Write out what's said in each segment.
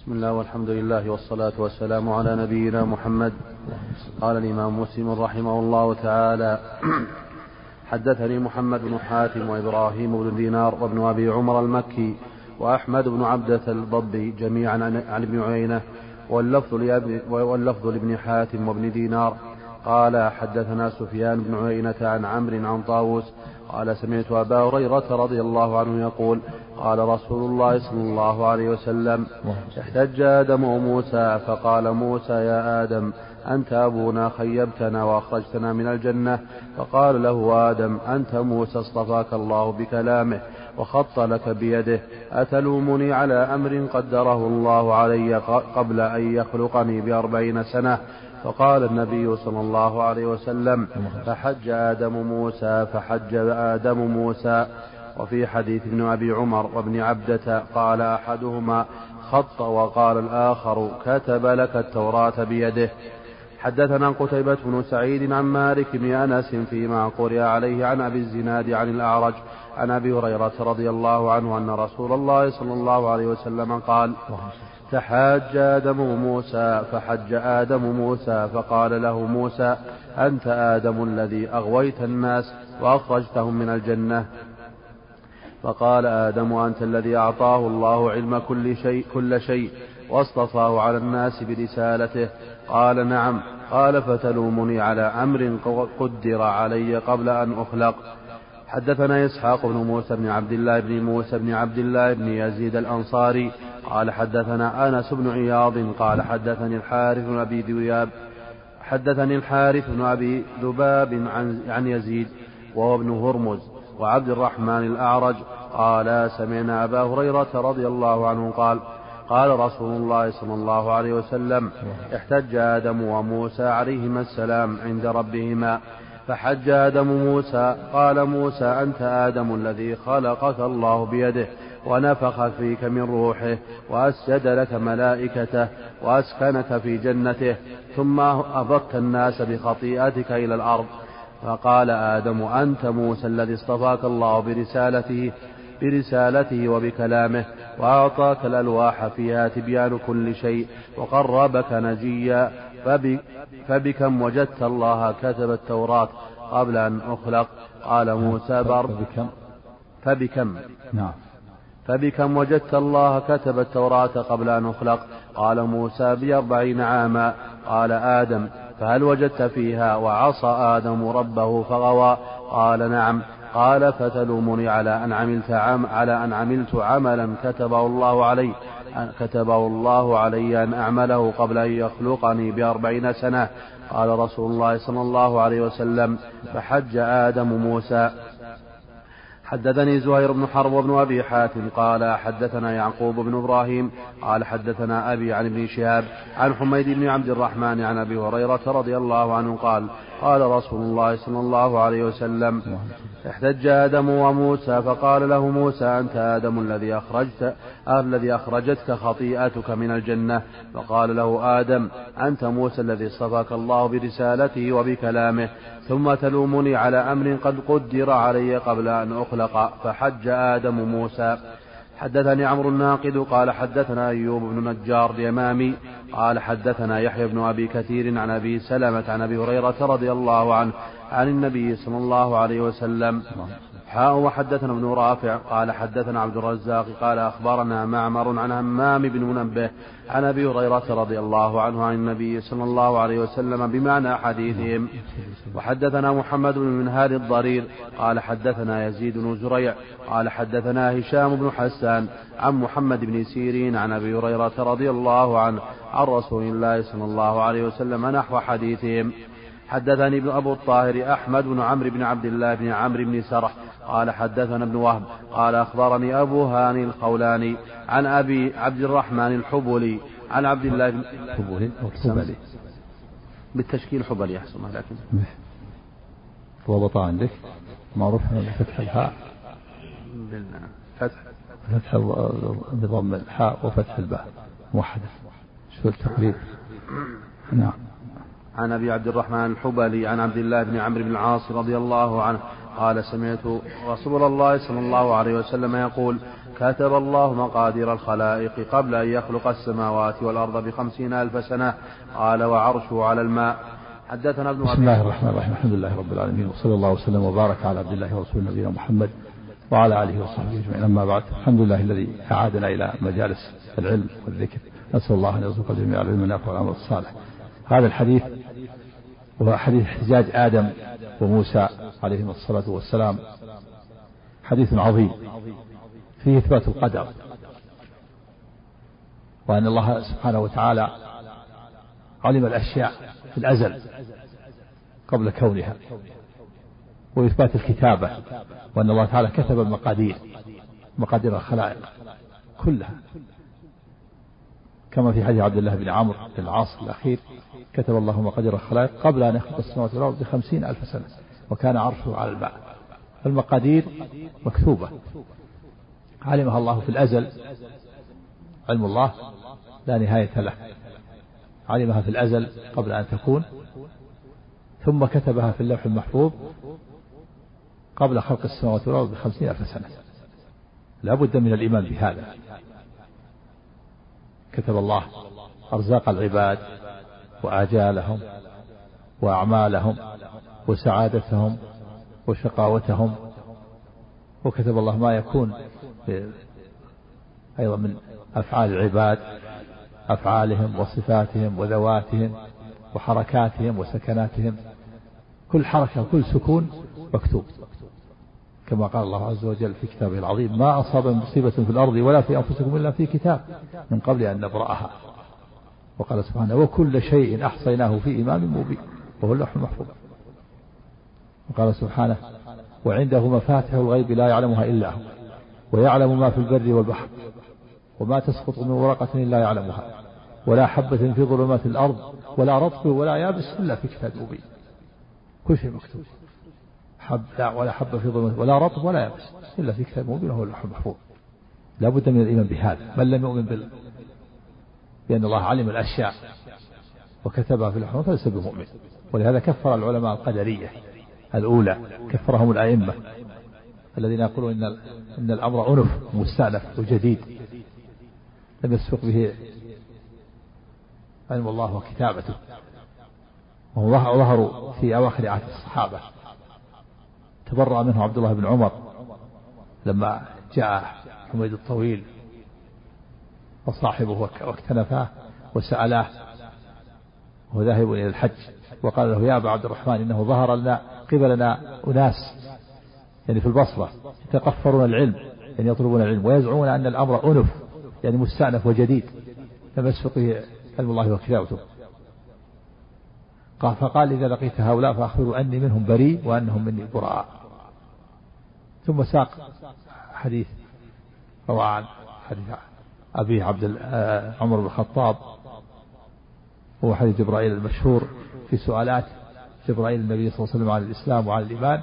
بسم الله والحمد لله والصلاة والسلام على نبينا محمد. قال الإمام مسلم رحمه الله تعالى حدثني محمد بن حاتم وإبراهيم بن دينار وابن أبي عمر المكي وأحمد بن عبدة الضبي جميعا عن ابن عيينة واللفظ واللفظ لابن حاتم وابن دينار. قال حدثنا سفيان بن عيينة عن عمرو عن طاووس. قال سمعت أبا هريرة رضي الله عنه يقول قال رسول الله صلى الله عليه وسلم احتج آدم وموسى فقال موسى يا آدم أنت أبونا خيبتنا وأخرجتنا من الجنة؟ فقال له آدم أنت موسى اصطفاك الله بكلامه وخط لك بيده أتلومني على أمر قدره الله علي قبل أن يخلقني بأربعين سنة؟ فقال النبي صلى الله عليه وسلم فحج آدم موسى فحج آدم موسى. وفي حديث ابن أبي عمر وابن عبدة قال أحدهما خط وقال الآخر كتب لك التوراة بيده. حدثنا قتيبة بن سعيد عن مالك بن أنس فيما قرئ عليه عن أبي الزناد عن الأعرج عن أبي هريرة رضي الله عنه أن رسول الله صلى الله عليه وسلم قال تحاج آدم موسى فحج آدم موسى فقال له موسى أنت آدم الذي أغويت الناس وأخرجتهم من الجنة. فقال آدم أنت الذي أعطاه الله علم كل شيء كل شيء واصطفاه على الناس برسالته قال نعم. قال فتلومني على أمر قدر علي قبل أن أخلق. حدثنا إسحاق بن موسى بن عبد الله بن موسى بن عبد الله بن يزيد الأنصاري. قال حدثنا أنس بن عياض. قال حدثني الحارث بن أبي ذياب حدثني الحارث بن أبي ذباب عن, عن يزيد وهو ابن هرمز. وعبد الرحمن الأعرج قال سمعنا أبا هريرة رضي الله عنه قال قال رسول الله صلى الله عليه وسلم احتج آدم وموسى عليهما السلام عند ربهما. فحج آدم موسى قال موسى أنت آدم الذي خلقك الله بيده ونفخ فيك من روحه وأسجد لك ملائكته وأسكنك في جنته ثم أبطت الناس بخطيئتك إلى الأرض. فقال آدم أنت موسى الذي اصطفاك الله برسالته برسالته وبكلامه وأعطاك الألواح فيها تبيان كل شيء وقربك نجيا فبكم وجدت الله كتب التوراة قبل أن أخلق. قال موسى بر فبكم. فبكم. نعم. فبكم وجدت الله كتب التوراة قبل أن أخلق. قال موسى بأربعين عاما. قال آدم فهل وجدت فيها وعصى آدم ربه فغوى؟ قال نعم. قال فتلومني على أن عملت عم على أن عملت عملا كتبه الله علي كتبه الله علي أن أعمله قبل أن يخلقني بأربعين سنة. قال رسول الله صلى الله عليه وسلم فحج آدم موسى. حدثني زهير بن حرب وابن أبي حاتم قال حدثنا يعقوب بن إبراهيم قال حدثنا أبي عن ابن شهاب عن حميد بن عبد الرحمن عن أبي هريرة رضي الله عنه قال قال رسول الله صلى الله عليه وسلم احتج آدم وموسى فقال له موسى أنت آدم الذي أخرجت الذي أخرجتك خطيئتك من الجنة. فقال له آدم أنت موسى الذي اصطفاك الله برسالته وبكلامه ثم تلومني على أمر قد قدر علي قبل أن أخلق فحج آدم موسى. حدثني عمرو الناقد قال حدثنا أيوب بن نجار اليمامي قال حدثنا يحيى بن أبي كثير عن أبي سلمة عن أبي هريرة رضي الله عنه عن النبي صلى الله عليه وسلم حاء وحدثنا ابن رافع قال حدثنا عبد الرزاق قال أخبرنا معمر عن همام بن منبه عن أبي هريرة رضي الله عنه عن النبي صلى الله عليه وسلم بمعنى حديثهم. وحدثنا محمد بن منهال الضرير قال حدثنا يزيد بن زريع قال حدثنا هشام بن حسان عن محمد بن سيرين عن أبي هريرة رضي الله عنه عن رسول الله صلى الله عليه وسلم نحو حديثهم. حدثني ابن أبو الطاهر أحمد بن عمرو بن عبد الله بن عمرو بن سرح قال حدثنا ابن وهب قال أخبرني أبو هاني الخولاني عن أبي عبد الرحمن الحبلي عن عبد الله بن حبلي أو حبلي. بالتشكيل حبلي أحسن لكن ضبط عندك معروف بفتح الهاء فتح. فتح بضم الحاء وفتح الباء. موحدة. شو التقريب؟ نعم. عن أبي عبد الرحمن الحبلي عن عبد الله بن عمرو بن العاص رضي الله عنه قال سمعت رسول الله صلى الله عليه وسلم يقول كتب الله مقادير الخلائق قبل أن يخلق السماوات والأرض بخمسين ألف سنة. قال وعرشه على الماء. حدثنا ابن بسم الله الرحمن الرحيم. الحمد لله رب العالمين وصلى الله وسلم وبارك على عبد الله ورسوله نبينا محمد وعلى آله وصحبه أجمعين. أما بعد الحمد لله الذي أعادنا إلى مجالس العلم والذكر. نسأل الله أن يرزق الجميع العلم النافع والعمل الصالح. هذا الحديث وهو حديث احتجاج آدم وموسى عليهما الصلاة والسلام. حديث عظيم فيه إثبات القدر وأن الله سبحانه وتعالى علم الأشياء في الأزل قبل كونها وإثبات الكتابة وأن الله تعالى كتب المقادير مقادير الخلائق كلها. كما في حديث عبد الله بن عمرو بن العاص الأخير كتب الله مقادير الخلائق قبل أن يخلق السماوات والأرض بخمسين ألف سنة وكان عرشه على الماء المقادير مكتوبة. علمها الله في الأزل. علم الله لا نهاية له. علمها في الأزل قبل أن تكون. ثم كتبها في اللوح المحفوظ قبل خلق السماوات والأرض بخمسين ألف سنة. لا بد من الإيمان بهذا. كتب الله أرزاق العباد. وآجالهم وأعمالهم وسعادتهم وشقاوتهم. وكتب الله ما يكون أيضا من أفعال العباد أفعالهم وصفاتهم وذواتهم وحركاتهم وسكناتهم. كل حركة وكل سكون مكتوب. كما قال الله عز وجل في كتابه العظيم ما أصاب مصيبة في الأرض ولا في أنفسكم إلا في كتاب من قبل أن نبرأها. وقال سبحانه وكل شيء أحصيناه في إمام مبين وهو اللوح المحفوظ. وقال سبحانه وعنده مفاتح الغيب لا يعلمها إلا هو ويعلم ما في البر والبحر وما تسقط من ورقة إلا يعلمها ولا حبة في ظلمات الأرض ولا رطب ولا يابس إلا في كتاب مبين. كل شيء مكتوب. حب لا ولا حبة في ظلمات ولا رطب ولا يابس إلا في كتاب مبين وهو اللوح المحفوظ. لا بد من الإيمان بهذا من لم يؤمن بال... بأن الله علم الأشياء وكتبها في اللوح فليس بمؤمن. ولهذا كفر العلماء القدرية الأولى كفرهم الأئمة الذين يقولون إن إن الأمر أنف مستأنف وجديد. لم يسبق به علم الله وكتابته. وظهروا في أواخر عهد الصحابة. تبرأ منه عبد الله بن عمر لما جاء حميد الطويل وصاحبه واكتنفاه وسألاه وهو ذاهب إلى الحج وقال له يا أبا عبد الرحمن إنه ظهر لنا قبلنا أناس يعني في البصرة يتقفرون العلم يعني يطلبون العلم ويزعمون أن الأمر أنف يعني مستأنف وجديد به علم الله وكتابته. قال فقال إذا لقيت هؤلاء فأخبروا أني منهم بريء وأنهم مني براء. ثم ساق حديث روى عن حديث أبي عبد آه، عمر بن الخطاب. هو حديث جبرائيل المشهور في سؤالات جبرائيل النبي صلى الله عليه وسلم عن الإسلام وعن الإيمان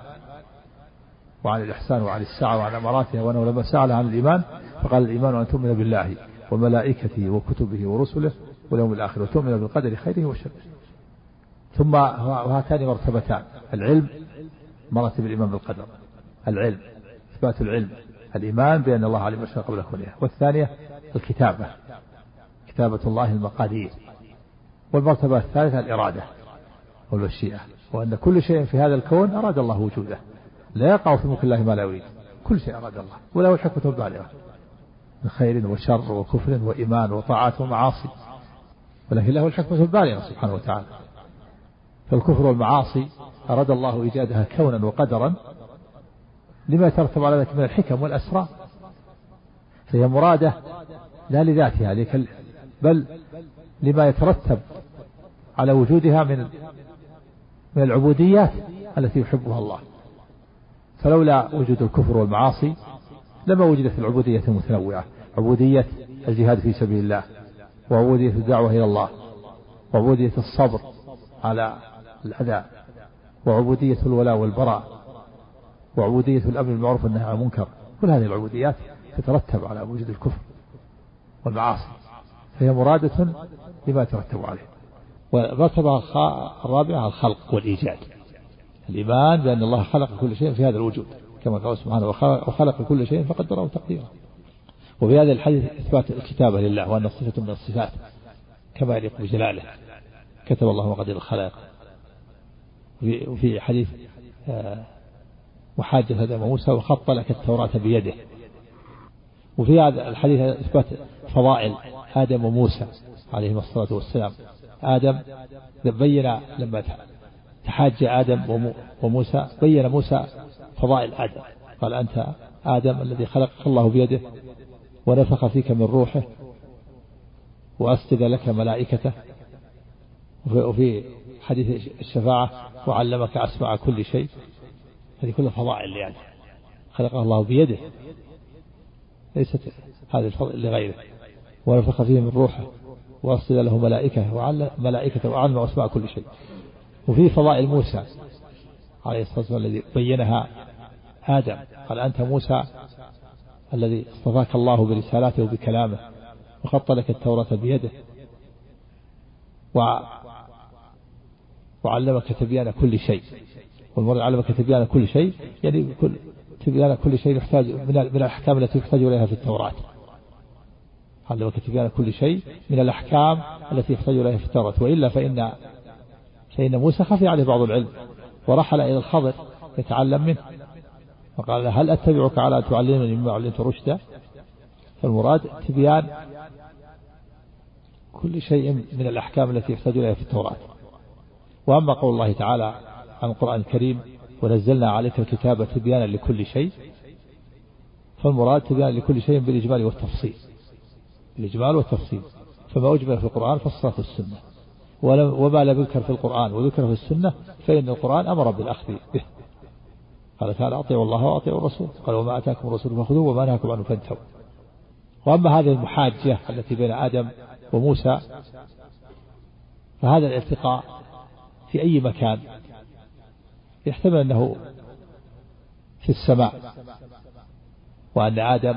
وعن الإحسان وعن الساعة وعن أماراتها وأنه لما سأل عن الإيمان فقال الإيمان أن تؤمن بالله وملائكته وكتبه ورسله واليوم الآخر وتؤمن بالقدر خيره وشره. ثم وهاتان مرتبتان العلم مراتب الإيمان بالقدر العلم إثبات العلم الإيمان بأن الله علم الأشياء قبل كونها والثانية الكتابة كتابة الله المقادير والمرتبة الثالثة الإرادة والمشيئة وأن كل شيء في هذا الكون أراد الله وجوده لا يقع في ملك الله ما لا يريد كل شيء أراد الله وله الحكمة البالغة من خير وشر وكفر وإيمان وطاعات ومعاصي ولكن له الحكمة البالغة سبحانه وتعالى. فالكفر والمعاصي أراد الله إيجادها كونا وقدرا لما يترتب على ذلك من الحكم والأسرار فهي مرادة لا لذاتها بل لما يترتب على وجودها من من العبوديات التي يحبها الله. فلولا وجود الكفر والمعاصي لما وجدت العبودية المتنوعة عبودية الجهاد في سبيل الله وعبودية الدعوة إلى الله وعبودية الصبر على الأذى وعبودية الولاء والبراء وعبودية الأمر بالمعروف والنهي عن المنكر. كل هذه العبوديات تترتب على وجود الكفر. والمعاصي. فهي مرادة لما يترتب عليه. والمرتبة الرابعة الخلق والإيجاد. الإيمان بأن الله خلق كل شيء في هذا الوجود. كما قال سبحانه وخلق كل شيء فقدره تقديرا. وفي هذا الحديث إثبات الكتابة لله وأن صفة من الصفات. كما يليق بجلاله. كتب الله مقادير الخلائق. وفي حديث آه، محاجة آدم وموسى وخط لك التوراة بيده. وفي هذا الحديث إثبات فضائل آدم وموسى عليهما الصلاة والسلام. آدم بين لما تحاج آدم وموسى بين موسى فضائل آدم. قال أنت آدم الذي خلقك الله بيده ونفخ فيك من روحه وأسجد لك ملائكته. وفي حديث الشفاعة وعلمك أسماء كل شيء. هذه كلها فضائل يعني. خلقه الله بيده. ليست هذه الفضل لغيره. ونفخ فيه من روحه. وأرسل له ملائكة وعلم ملائكة وعلم أسماء كل شيء. وفي فضائل موسى عليه الصلاة والسلام الذي بينها آدم. قال أنت موسى الذي اصطفاك الله برسالاته وبكلامه وخط لك التوراة بيده. و وعلمك تبيان كل شيء. والمرء علمك تبيان كل شيء يعني كل تبيان كل شيء يحتاج من الأحكام التي يحتاج إليها في التوراة. علمك تبيان كل شيء من الأحكام التي يحتاج إليها في التوراة. وإلا فإن فإن موسى خفي عليه بعض العلم ورحل إلى الخضر يتعلم منه. فقال هل أتبعك على تعلمني مما علمت رشدا؟ فالمراد تبيان كل شيء من الأحكام التي يحتاج إليها في التوراة. وأما قول الله تعالى عن القرآن الكريم ونزلنا عليك الكتاب تبيانا لكل شيء فالمراد تبيان لكل شيء بالإجمال والتفصيل. الإجمال والتفصيل. فما أجمل في القرآن فالصلاة السنة وما لم يذكر في القرآن وذكر في السنة فإن القرآن أمر بالأخذ به. قال تعالى أطيعوا الله وأطيعوا الرسول. قال وما أتاكم الرسول فخذوه وما نهاكم عنه فانتهوا. وأما هذه المحاجة التي بين آدم وموسى فهذا الالتقاء في أي مكان يحتمل أنه في السماء وأن آدم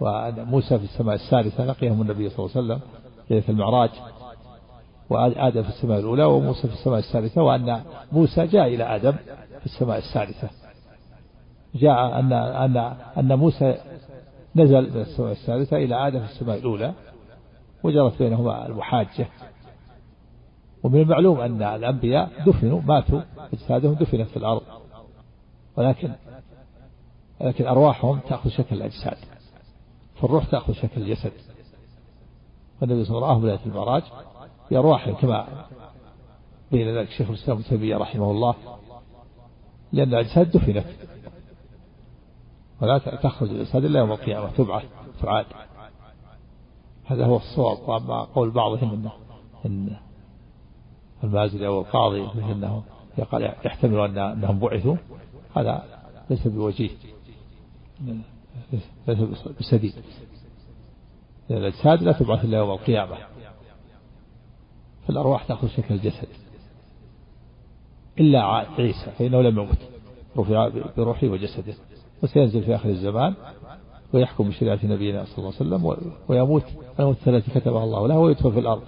وأن موسى في السماء الثالثة لقيهم النبي صلى الله عليه وسلم ليلة المعراج وآدم في السماء الأولى وموسى في السماء الثالثة وأن موسى جاء إلى آدم في السماء الثالثة. جاء أن أن أن موسى نزل من السماء الثالثة إلى آدم في السماء الأولى وجرت بينهما المحاجة. ومن المعلوم أن الأنبياء دفنوا ماتوا أجسادهم دفنت في الأرض. ولكن لكن أرواحهم تأخذ شكل الأجساد. فالروح تأخذ شكل الجسد. والنبي صلى الله عليه وسلم في المعراج بأرواحهم كما بين ذلك شيخ الإسلام ابن تيمية رحمه الله لأن الأجساد دفنت. ولا تخرج الأجساد إلا يوم القيامة تبعث تعاد هذا هو الصواب وأما قول بعضهم إنه إن المازري أو القاضي أنه يقال يحتمل أن أنهم بعثوا هذا ليس بوجيه ليس بسديد. لأن الأجساد لا تبعث إلا يوم القيامة. فالأرواح تأخذ شكل الجسد. إلا عيسى فإنه لم يمت. رفع بروحه وجسده. وسينزل في آخر الزمان ويحكم بشريعة نبينا صلى الله عليه وسلم ويموت. الموت التي كتبها الله له ويدفن في الأرض.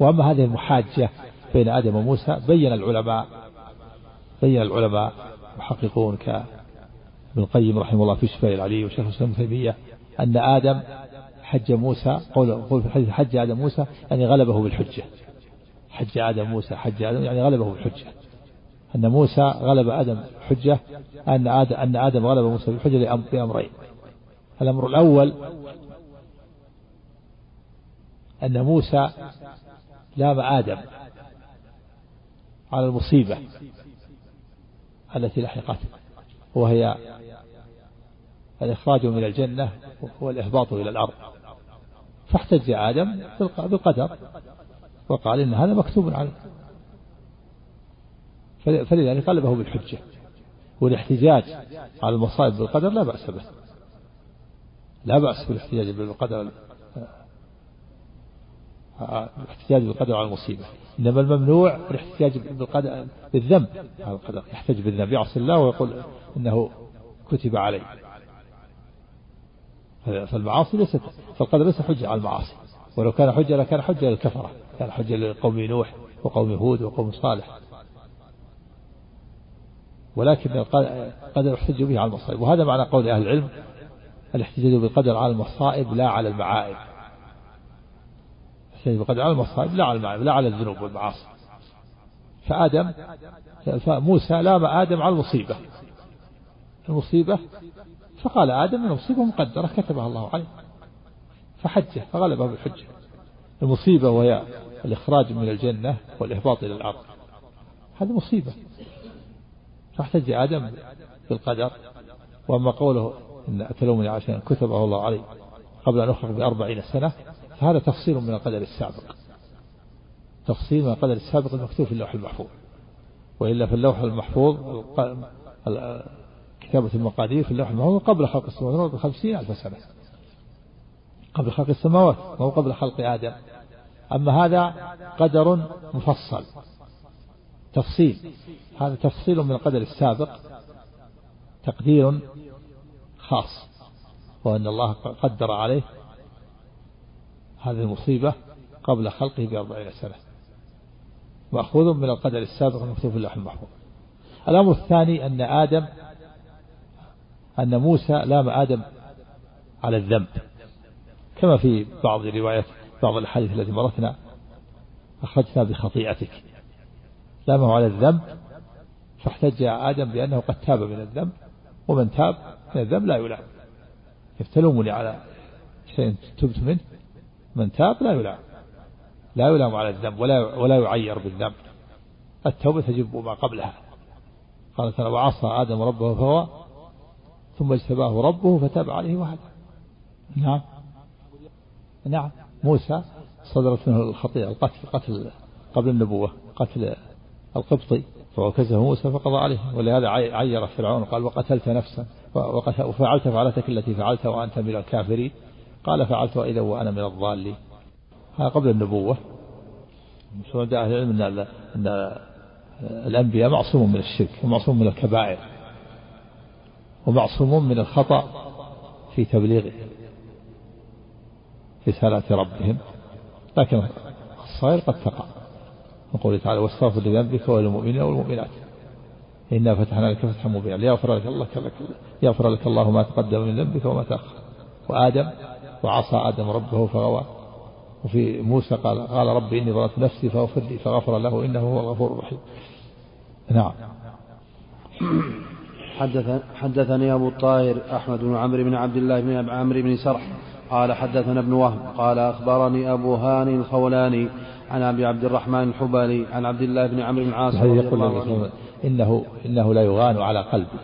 وأما هذه المحاجة بين آدم وموسى بين العلماء بين العلماء محققون كابن القيم رحمه الله في شفاء العلي وشيخ الإسلام تيمية أن آدم حج موسى قول قول في الحديث حج آدم موسى يعني غلبه بالحجة. حج آدم موسى حج آدم يعني غلبه بالحجة. أن موسى غلب آدم حجة أن آدم أن آدم غلب موسى بالحجة لأمرين. الأمر الأول أن موسى لام آدم على المصيبة التي لحقته وهي الإخراج من الجنة والإهباط إلى الأرض. فاحتج آدم بالقدر. وقال إن هذا مكتوب عليه. فلذلك قلبه بالحجة. والاحتجاج على المصائب بالقدر لا بأس به. لا بأس بالاحتجاج بالقدر. الاحتجاج بالقدر على المصيبة. إنما الممنوع الاحتجاج بالقدر بالذنب. على القدر. يحتج بالذنب. يعصي الله ويقول إنه كتب علي فالمعاصي ليست فالقدر ليس حجة على المعاصي. ولو كان حجة لكان حجة للكفرة. كان حجة لقوم نوح وقوم هود وقوم صالح. ولكن القدر يحتج به على المصائب. وهذا معنى قول أهل العلم الاحتجاج بالقدر على المصائب لا على المعائب. الاحتجاج بالقدر على المصائب لا على لا على الذنوب والمعاصي. فآدم فموسى لام آدم على المصيبة. المصيبة فقال آدم المصيبة مقدرة كتبها الله عليه. فحجه فغلبه بالحجة. المصيبة وهي الإخراج من الجنة والإهباط إلى الأرض. هذه مصيبة. فاحتج آدم بالقدر. وأما قوله إن أتلومني عشان كتبه الله علي قبل أن أخرج بأربعين سنة فهذا تفصيل من القدر السابق. تفصيل من القدر السابق المكتوب في اللوح المحفوظ. وإلا في اللوح المحفوظ كتابة المقادير في اللوح المحفوظ قبل خلق السماوات بخمسين ألف سنة. قبل خلق السماوات وهو قبل خلق آدم. أما هذا قدر مفصل. تفصيل. هذا تفصيل من القدر السابق. تقدير خاص. وأن الله قدر عليه هذه المصيبة قبل خلقه بأربعين سنة. مأخوذ من القدر السابق المكتوب في اللوح المحفوظ. الأمر الثاني أن آدم أن موسى لام آدم على الذنب. كما في بعض روايات بعض الأحاديث التي مرتنا أخرجنا بخطيئتك. لامه على الذنب فاحتج آدم بأنه قد تاب من الذنب ومن تاب من الذنب لا يلام. يفتلومني على شيء تبت منه من تاب لا يلام. لا يلام على الذنب ولا ولا يعير بالذنب. التوبة تجب ما قبلها. قال تعالى وعصى آدم ربه فهو ثم اجتباه ربه فتاب عليه وهدى. نعم. نعم. موسى صدرت منه الخطيئة القتل قتل قبل النبوة قتل القبطي. فوكزه موسى فقضى عليه. ولهذا عير فرعون قال وقتلت نفسا وفعلت فعلتك التي فعلت وأنت من الكافرين. قال فعلت إذا وأنا من الضالين. هذا قبل النبوة. أهل العلم أن أن الأنبياء معصوم من الشرك ومعصوم من الكبائر ومعصوم من الخطأ في تبليغ رسالات ربهم. لكن الصغير قد تقع. يقول تعالى واستغفر لذنبك وللمؤمنين والمؤمنات. إنا فتحنا لك فتحا مبينا. ليغفر لك الله لك يغفر لك الله ما تقدم من ذنبك وما تأخر. وآدم وعصى آدم ربه فغوى. وفي موسى قال قال ربي إني ظلمت نفسي فاغفر لي فغفر له إنه هو الغفور الرحيم. نعم. حدث حدثني أبو الطاهر أحمد بن عمرو بن عبد الله بن عمرو بن سرح قال حدثنا ابن وهب قال أخبرني أبو هاني الخولاني عن أبي عبد الرحمن الحبلي عن عبد الله بن عمرو بن العاص رضي الله عنه. إنه إنه لا يغان على قلبي.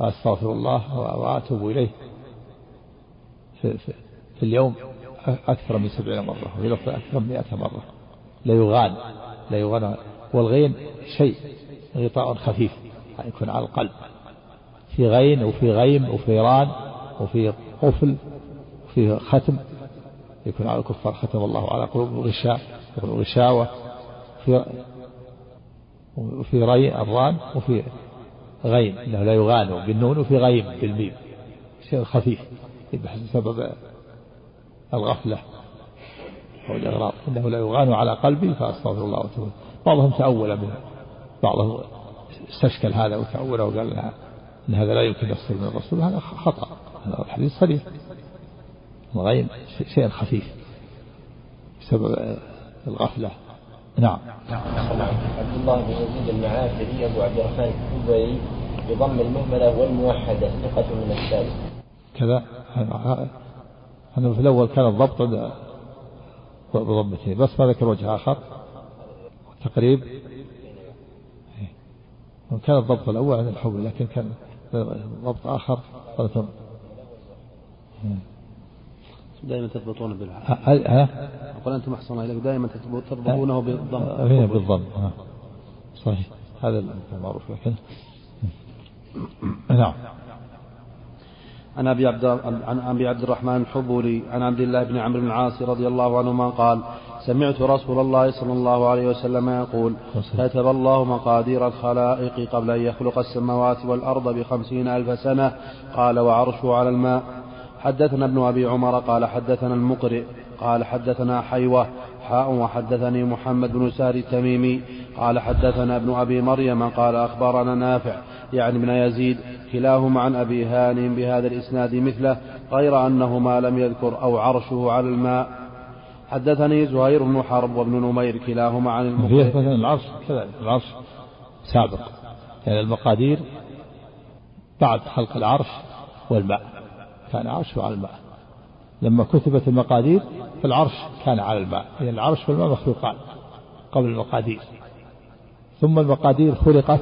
وأستغفر الله وأتوب إليه. في, في, في اليوم أكثر من سبعين مرة وفي لفظ أكثر من مئة مرة. لا يغان لا يغان. والغين شيء غطاء خفيف يكون على القلب. في غين وفي غيم وفي ران وفي قفل وفي ختم يكون على الكفار. ختم الله على قلوب غشاء غشاوة. في وفي ري الران وفي غيم إنه لا يغان. بالنون وفي غيم بالميم. شيء خفيف. بسبب الغفلة. أو الإغراض إنه لا يغان على قلبي فأستغفر الله وأتوب بعضهم تأول منه بعضهم استشكل هذا وتأوله وقال إن هذا لا يمكن يصل من الرسول. هذا خطأ. هذا الحديث صريح. الغيم شيء خفيف. بسبب الغفلة. نعم. عبد الله بن يزيد المعافري أبو عبد الرحمن الكوبري بضم المهملة والموحدة ثقة من الثالث كذا. أنه في الأول كان الضبط بضمتين بس ما ذكر وجه آخر. تقريب. كان الضبط الأول عن الحب لكن كان ضبط آخر دائما تضبطون بالعرب ها؟ أقول أنتم أحسن إليك. دائما تضبطونه بالضم. هنا بالضم. صحيح. هذا المعروف لكن. نعم. عن أبي عبد عن أبي عبد الرحمن الحبولي عن عبد الله بن عمرو بن العاص رضي الله عنهما قال سمعت رسول الله صلى الله عليه وسلم يقول كتب الله مقادير الخلائق قبل أن يخلق السماوات والأرض بخمسين ألف سنة. قال وعرشه على الماء. حدثنا ابن أبي عمر قال حدثنا المقرئ قال حدثنا حيوة حاء وحدثني محمد بن سار التميمي قال حدثنا ابن أبي مريم قال أخبرنا نافع يعني ابن يزيد كلاهما عن أبي هانئ بهذا الإسناد مثله غير أنهما لم يذكر أو عرشه على الماء. حدثني زهير بن حرب وابن نمير كلاهما عن المقدار مثلا العرش كذلك العرش سابق. يعني المقادير بعد خلق العرش والماء كان عرشه على الماء. لما كتبت المقادير فالعرش كان على الماء. يعني العرش والماء مخلوقان قبل المقادير. ثم المقادير خلقت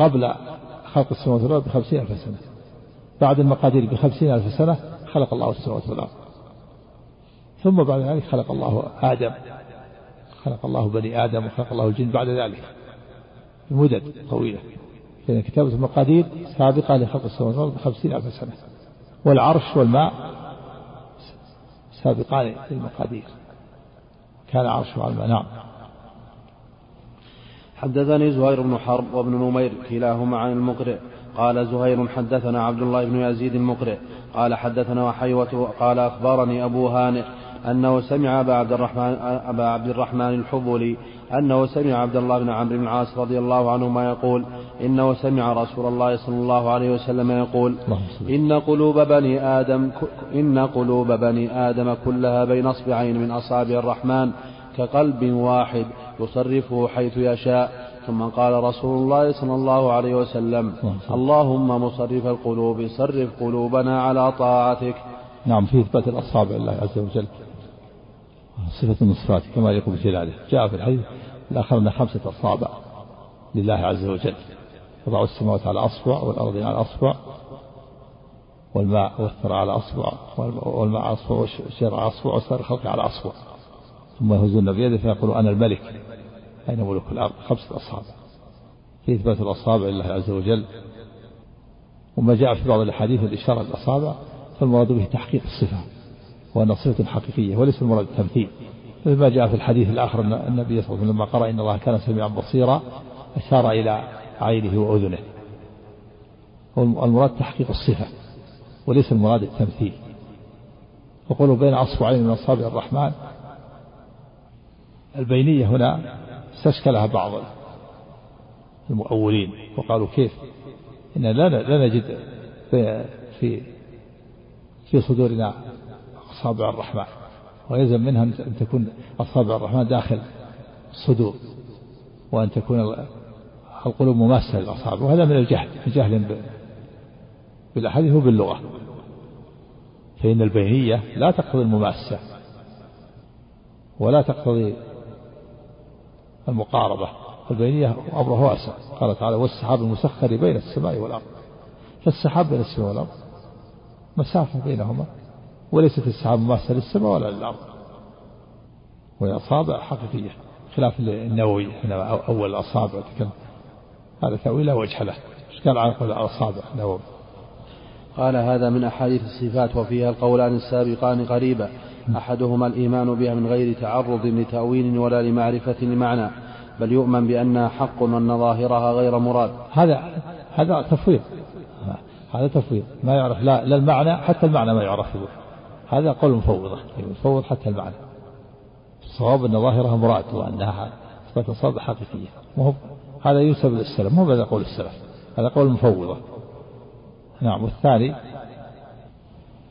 قبل خلق السماوات والأرض بخمسين ألف سنة. بعد المقادير بخمسين ألف سنة خلق الله السماوات والأرض. ثم بعد ذلك خلق الله آدم. خلق الله بني آدم وخلق الله الجن بعد ذلك. بمدد طويلة. لأن كتابة المقادير سابقة لخلق السماوات والأرض بخمسين ألف سنة. والعرش والماء سابقان للمقادير. كان عرشه على الماء نعم حدثني زهير بن حرب وابن نمير كلاهما عن المقرئ. قال زهير حدثنا عبد الله بن يزيد المقرئ. قال حدثنا وحيوة قال أخبرني أبو هانئ أنه سمع أبا عبد الرحمن أبا عبد الرحمن الحبلي أنه سمع عبد الله بن عمرو بن العاص رضي الله عنهما يقول إنه سمع رسول الله صلى الله عليه وسلم يقول إن قلوب بني آدم إن قلوب بني آدم كلها بين أصبعين من أصابع الرحمن كقلب واحد يصرفه حيث يشاء. ثم قال رسول الله صلى الله عليه وسلم اللهم مصرف القلوب صرف قلوبنا على طاعتك. نعم في إثبات الأصابع لله عز وجل. صفة النصرات كما يقول بجلاله جاء في الحديث لأخذنا خمسة أصابع لله عز وجل. وضع السماوات على أصبع والأرض على أصبع والماء والثرى على أصبع والماء على أصبع والشجر على أصبع وسائر الخلق على أصبع. ثم يهزون بيده فيقول أنا الملك. أين ملوك الأرض؟ خمسة أصابع في إثبات الأصابع لله عز وجل؟ وما جاء في بعض الأحاديث الإشارة للأصابع فالمراد به تحقيق الصفة وأن صفة حقيقية وليس المراد التمثيل ما جاء في الحديث الآخر أن النبي صلى الله عليه وسلم لما قرأ إن الله كان سميعا بصيرا أشار إلى عينه وأذنه. والمراد تحقيق الصفة وليس المراد التمثيل. وقولوا بين أصبعين من أصابع الرحمن البينية هنا استشكلها بعض المؤولين وقالوا كيف؟ إن لا لا نجد في في صدورنا أصابع الرحمن ويلزم منها أن تكون أصابع الرحمن داخل الصدور وأن تكون القلوب مماسة للأصابع وهذا من الجهل جهل بالأحاديث وباللغة فإن البينية لا تقتضي المماسة ولا تقتضي المقاربة البينية أمره واسع. قال تعالى والسحاب المسخر بين السماء والأرض. فالسحاب بين السماء والأرض. مسافة بينهما. وليست السحاب مماثلة للسماء ولا للأرض. وهي أصابع حقيقية خلاف النووي. هنا أول الأصابع تكلم. هذا تأويل لا وجه له. إيش قال عن قول الأصابع النووي قال هذا من أحاديث الصفات وفيها القولان السابقان قريبا. أحدهما الإيمان بها من غير تعرض لتأويل ولا لمعرفة لمعنى بل يؤمن بأنها حق وأن ظاهرها غير مراد. هذا هذا تفويض. هذا تفويض. ما يعرف لا, لا المعنى حتى المعنى ما يعرف. هذا قول مفوضة. يفوض حتى المعنى. الصواب أن ظاهرها مراد وأنها إثبات صواب حقيقية. مهم هذا ينسب للسلف. مو هذا قول السلف. هذا قول مفوضة. نعم والثاني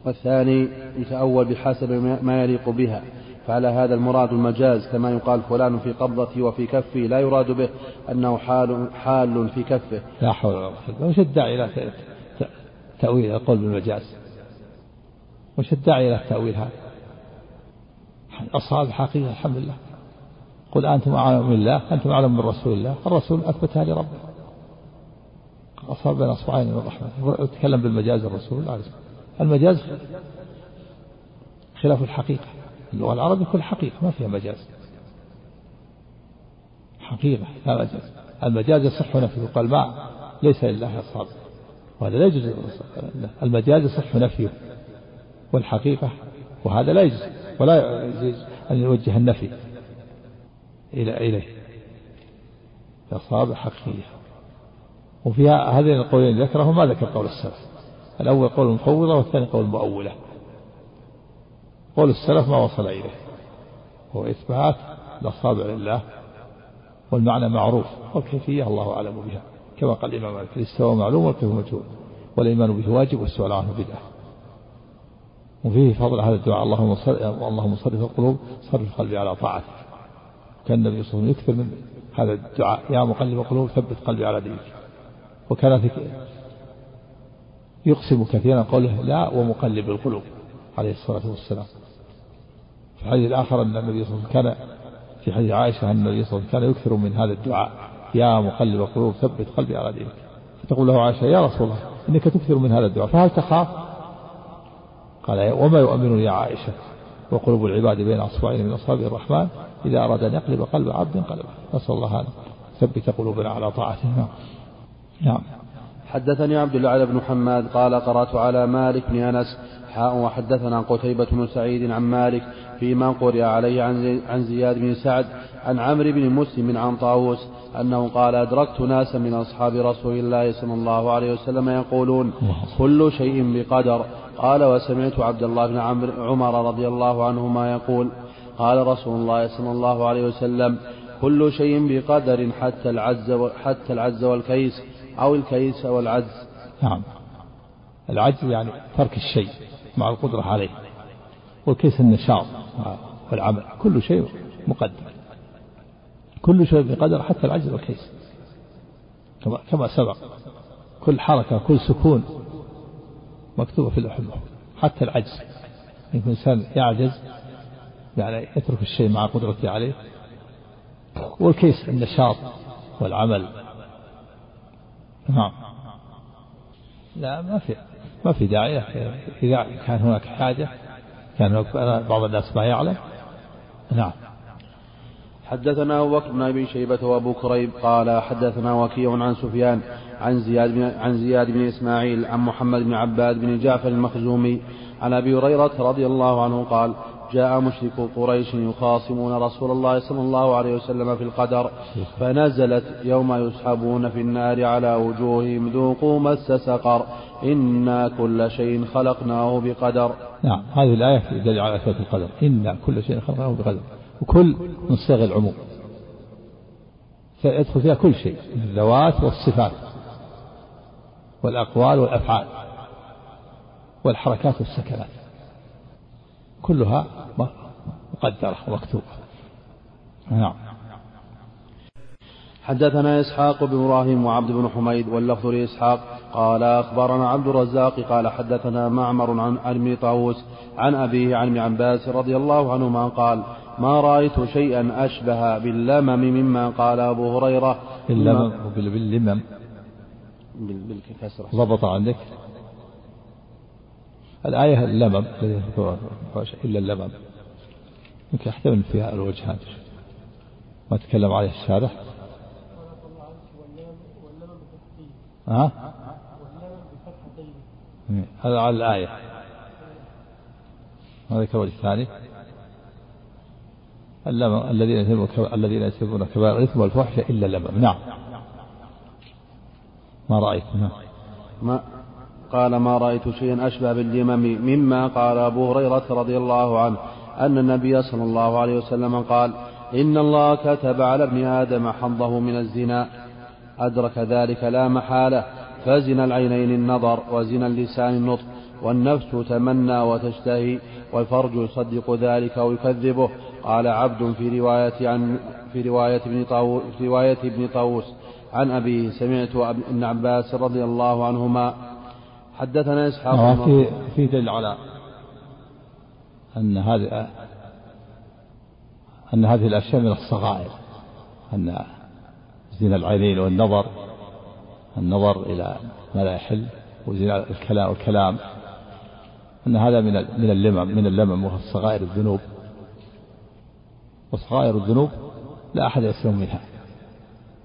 والثاني يتأول بحسب ما يليق بها. فعلى هذا المراد المجاز كما يقال فلان في قبضتي وفي كفي لا يراد به أنه حال حال في كفه. لا حول ولا قوة وش الداعي إلى تأويل القول بالمجاز؟ وش الداعي إلى التأويل هذا؟ أصحاب حقيقة الحمد لله. قل أنتم أعلم من الله أنتم أعلم من رسول الله. الرسول أثبتها لربه أصاب بين أصبعين من الرحمن تكلم بالمجاز الرسول عليه المجاز خلاف الحقيقة. اللغة العربية كل حقيقة ما فيها مجاز. حقيقة لا مجاز. المجاز يصح نفيه قال ما ليس لله أصحاب. وهذا لا يجوز. المجاز يصح نفيه والحقيقة وهذا لا يجوز. ولا يجوز أن يوجه النفي إلى إليه. أصحاب حقيقية وفي هذين القولين ذكره ما ذكر قول السلف. الأول قول المفوضة والثاني قول المؤولة. قول السلف ما وصل إليه. هو إثبات الأصابع لله والمعنى معروف والكيفية الله أعلم بها. كما قال الإمام مالك الاستواء معلوم والكيف مجهول. والإيمان به واجب والسؤال عنه بدعة. وفيه فضل هذا الدعاء. اللهم صرف اللهم صرف القلوب صرف قلبي على طاعتك. كان النبي صلى الله عليه وسلم يكثر من هذا الدعاء. يا مقلب القلوب ثبت قلبي على دينك. وكان يقسم كثيرا قوله لا ومقلب القلوب عليه الصلاة والسلام. في الحديث الآخر أن النبي صلى الله عليه وسلم كان في حديث عائشة أن النبي صلى الله عليه وسلم كان يكثر من هذا الدعاء. يا مقلب القلوب ثبت قلبي على دينك. فتقول له عائشة يا رسول الله إنك تكثر من هذا الدعاء فهل تخاف؟ قال وما يؤمن يا عائشة وقلوب العباد بين أصبعين من أصابع الرحمن إذا أراد أن يقلب قلب عبد قلبه. نسأل الله أن ثبت قلوبنا على طاعته نعم نعم. حدثني عبد الله بن محمد قال قرأت على مالك بن أنس حاء وحدثنا قتيبة بن سعيد عن مالك فيما قرئ عليه عن زياد بن سعد عن عمرو بن مسلم عن طاووس أنه قال أدركت ناسا من أصحاب رسول الله صلى الله عليه وسلم يقولون كل شيء بقدر. قال وسمعت عبد الله بن عمر رضي الله عنهما يقول قال رسول الله صلى الله عليه وسلم كل شيء بقدر حتى العز حتى العز والكيس. أو الكيس والعجز نعم. العجز يعني ترك الشيء مع القدرة عليه. والكيس النشاط والعمل. كل شيء مقدر كل شيء بقدر حتى العجز والكيس. كما كما سبق. كل حركة كل سكون مكتوبة في اللوح حتى العجز. يمكن الإنسان يعجز يعني يترك الشيء مع قدرته عليه. والكيس النشاط والعمل. نعم لا ما في ما في داعي. إذا كان هناك حاجة كان هناك بعض الناس ما يعلم. نعم. حدثنا أبو بكر بن أبي شيبة وأبو كريب قال حدثنا وكيع عن سفيان عن زياد عن زياد بن إسماعيل عن محمد بن عباد بن جعفر المخزومي عن أبي هريرة رضي الله عنه قال جاء مشرك قريش يخاصمون رسول الله صلى الله عليه وسلم في القدر فنزلت يوم يسحبون في النار على وجوههم ذوقوا مس سقر إنا كل شيء خلقناه بقدر. نعم هذه الآية تدل على إثبات القدر. إنا كل شيء خلقناه بقدر. وكل من صيغ العموم. يدخل فيها كل شيء الذوات والصفات والأقوال والأفعال والحركات والسكنات. كلها مقدرة ومكتوبة. نعم. حدثنا إسحاق بن إبراهيم وعبد بن حميد واللفظ لإسحاق قال أخبرنا عبد الرزاق قال حدثنا معمر عن ابن طاووس عن أبيه عن ابن عباس رضي الله عنهما قال ما رأيت شيئا أشبه باللمم مما قال أبو هريرة. اللمم باللمم بالكسرة. ضبط عندك؟ الآية اللمم إلا اللمم يمكن يحتمل فيها الوجهان ما تكلم عليه الشارح؟ ها؟ هذا على الآية. هذا كوجه ثاني اللمم الذين الذين يسبون كبائر الإثم والفحش إلا اللمم نعم. ما رأيت نعم ما قال ما رأيت شيئا أشبه باليمم مما قال أبو هريرة رضي الله عنه أن النبي صلى الله عليه وسلم قال إن الله كتب على ابن آدم حظه من الزنا. أدرك ذلك لا محالة. فزن العينين النظر وزن اللسان النطق والنفس تمنى وتشتهي والفرج يصدق ذلك ويكذبه. قال عبد في رواية عن في رواية ابن طاووس في رواية ابن طاووس عن أبيه سمعت ابن عباس رضي الله عنهما حدثنا إسحاق آه، في في دليل على أن هذه أن هذه الأشياء من الصغائر أن زنا العينين والنظر النظر إلى ما لا يحل وزنا الكلام والكلام. أن هذا من من اللمم من اللمم وهو صغائر الذنوب. وصغائر الذنوب لا أحد يسلم منها.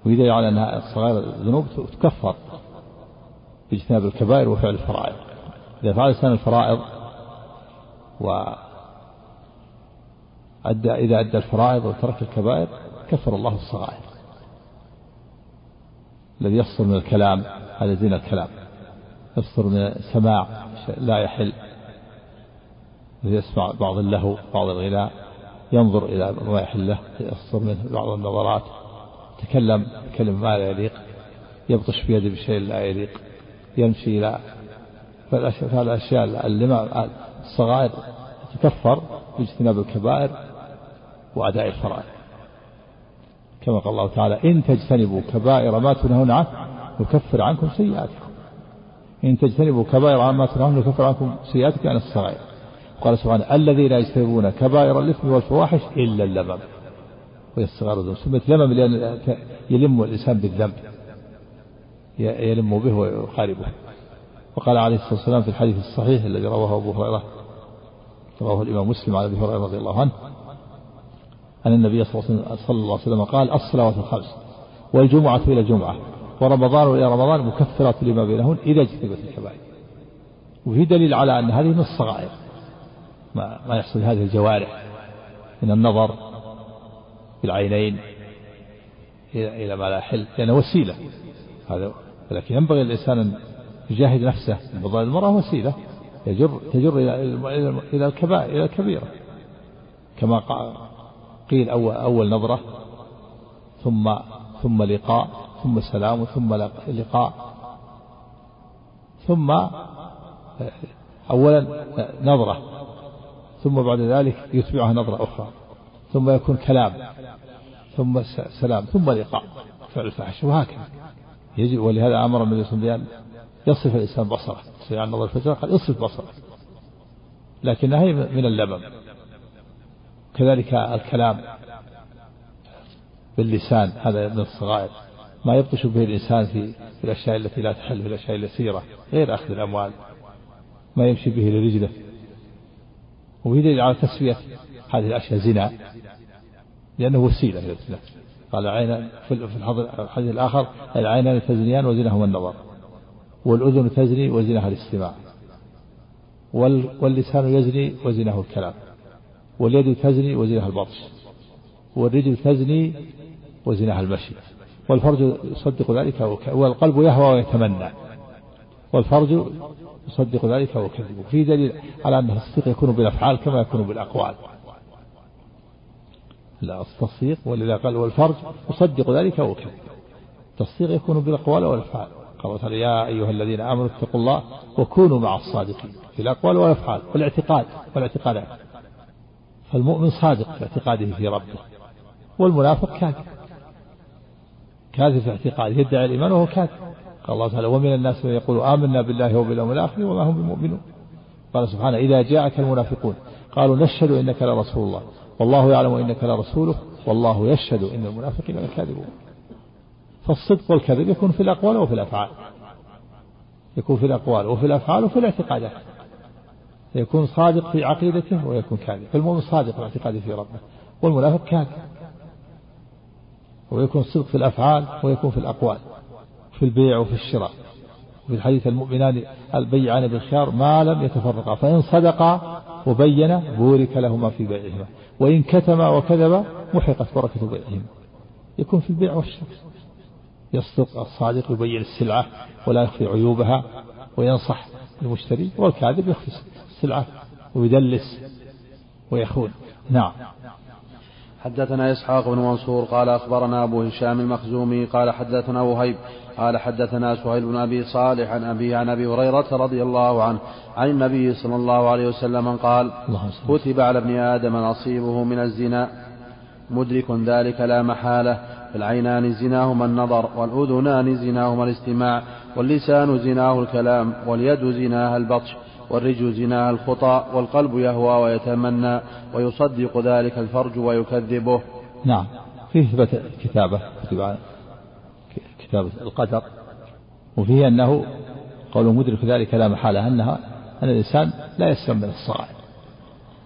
ويدل على أن صغائر الذنوب تكفر. باجتناب الكبائر وفعل الفرائض. إذا فعل الإنسان الفرائض و أدى إذا أدى الفرائض وترك الكبائر كفر الله الصغائر. الذي يصدر من الكلام هذا زين الكلام. يصدر من سماع لا يحل. يسمع بعض اللهو بعض الغناء ينظر إلى ما يحل له يصدر منه بعض النظرات تكلم كلمة ما لا يليق يبطش بيده بشيء لا يليق. يمشي إلى فالأشياء الصغائر تكفر باجتناب الكبائر وأداء الفرائض. كما قال الله تعالى إن تجتنبوا كبائر ما تنهون عنه نكفر عنكم سيئاتكم. إن تجتنبوا كبائر ما تنهون نكفر عنكم سيئاتكم عن الصغائر. قال سبحانه الذين يجتنبون كبائر الإثم والفواحش إلا اللمم. وهي الصغار سميت لمم لأن يلم الإنسان بالذنب. يلم به ويقاربه وقال عليه الصلاة والسلام في الحديث الصحيح الذي رواه أبو هريرة رواه الإمام مسلم عن أبي هريرة رضي الله عنه أن النبي صلى الله عليه وسلم قال الصلوات الخمس والجمعة إلى الجمعة ورمضان إلى رمضان مكفرات لما بينهن إذا اجتنبت الكبائر. وفي دليل على أن هذه من الصغائر ما, ما يحصل هذه الجوارح من النظر بالعينين إلى إلى ما لا يحل لأنه وسيلة. هذا ولكن ينبغي الإنسان أن يجاهد نفسه بضع المرأة وسيلة يجر تجر إلى إلى الكبائر إلى الكبيرة. كما قيل أول, أول نظرة ثم ثم لقاء ثم سلام ثم لقاء. ثم أولا نظرة ثم بعد ذلك يتبعها نظرة أخرى ثم يكون كلام ثم سلام ثم لقاء فعل الفحش وهكذا. يجب ولهذا أمر النبي صلى الله عليه وسلم يصف الإنسان بصرة. عن نظر الفجر قال اصف بصرة. لكنها هي من اللبن. كذلك الكلام باللسان هذا من الصغائر. ما يبطش به الإنسان في الأشياء التي لا تحل في الأشياء اليسيرة غير أخذ الأموال. ما يمشي به لرجله. دليل على تسوية هذه الأشياء زنا. لأنه وسيلة إلى الزنا. قال عين في الحديث الآخر العينان تزنيان وزنهما النظر والأذن تزني وزنها الاستماع واللسان يزني وزنه الكلام واليد تزني وزنها البطش والرجل تزني وزنها المشي والفرج يصدق ذلك والقلب يهوى ويتمنى والفرج يصدق ذلك ويكذب في دليل على أن التصديق يكون بالأفعال كما يكون بالأقوال. لا التصديق ولذا قال والفرج يصدق ذلك ويكذب التصديق يكون بالأقوال والأفعال. قال تعالى يا أيها الذين آمنوا اتقوا الله وكونوا مع الصادقين. في الأقوال والأفعال والاعتقاد والاعتقادات. فالمؤمن صادق في اعتقاده في ربه والمنافق كاذب. كاذب في اعتقاده يدعي الإيمان وهو كاذب. قال الله تعالى ومن الناس من يقول آمنا بالله وباليوم الآخر وما هم بمؤمنون. قال سبحانه إذا جاءك المنافقون قالوا نشهد إنك لرسول الله. والله يعلم إنك لرسوله والله يشهد إن المنافقين لكاذبون. فالصدق والكذب يكون في الأقوال وفي الأفعال. يكون في الأقوال وفي الأفعال وفي الاعتقادات. يكون صادق في عقيدته ويكون كاذب. فالمؤمن صادق في اعتقاده في ربه والمنافق كاذب. ويكون الصدق في الأفعال ويكون في الأقوال في البيع وفي الشراء. وفي الحديث المؤمنان البيعان بالخيار ما لم يتفرقا فإن صدقا وبينا بورك لهما في بيعهما. وإن كتما وكذبا محقت بركة بيعهما. يكون في البيع والشراء. يصدق الصادق يبين السلعة ولا يخفي عيوبها وينصح المشتري والكاذب يخفي السلعة ويدلس ويخون. نعم. حدثنا إسحاق بن منصور قال أخبرنا أبو هشام المخزومي قال حدثنا وهيب قال حدثنا سهيل بن أبي صالح عن أبي عن أبي هريرة رضي الله عنه عن النبي صلى الله عليه وسلم قال كتب على ابن آدم نصيبه من الزنا. مدرك ذلك لا محالة. فالعينان زناهما النظر والأذنان زناهما الاستماع واللسان زناه الكلام واليد زناها البطش والرجل زناها الخطى والقلب يهوى ويتمنى ويصدق ذلك الفرج ويكذبه. نعم. فيه إثبات كتابة كتب كتابة القدر وفيه أنه قول مدرك ذلك لا محالة أنها أن الإنسان لا يسلم من الصغائر.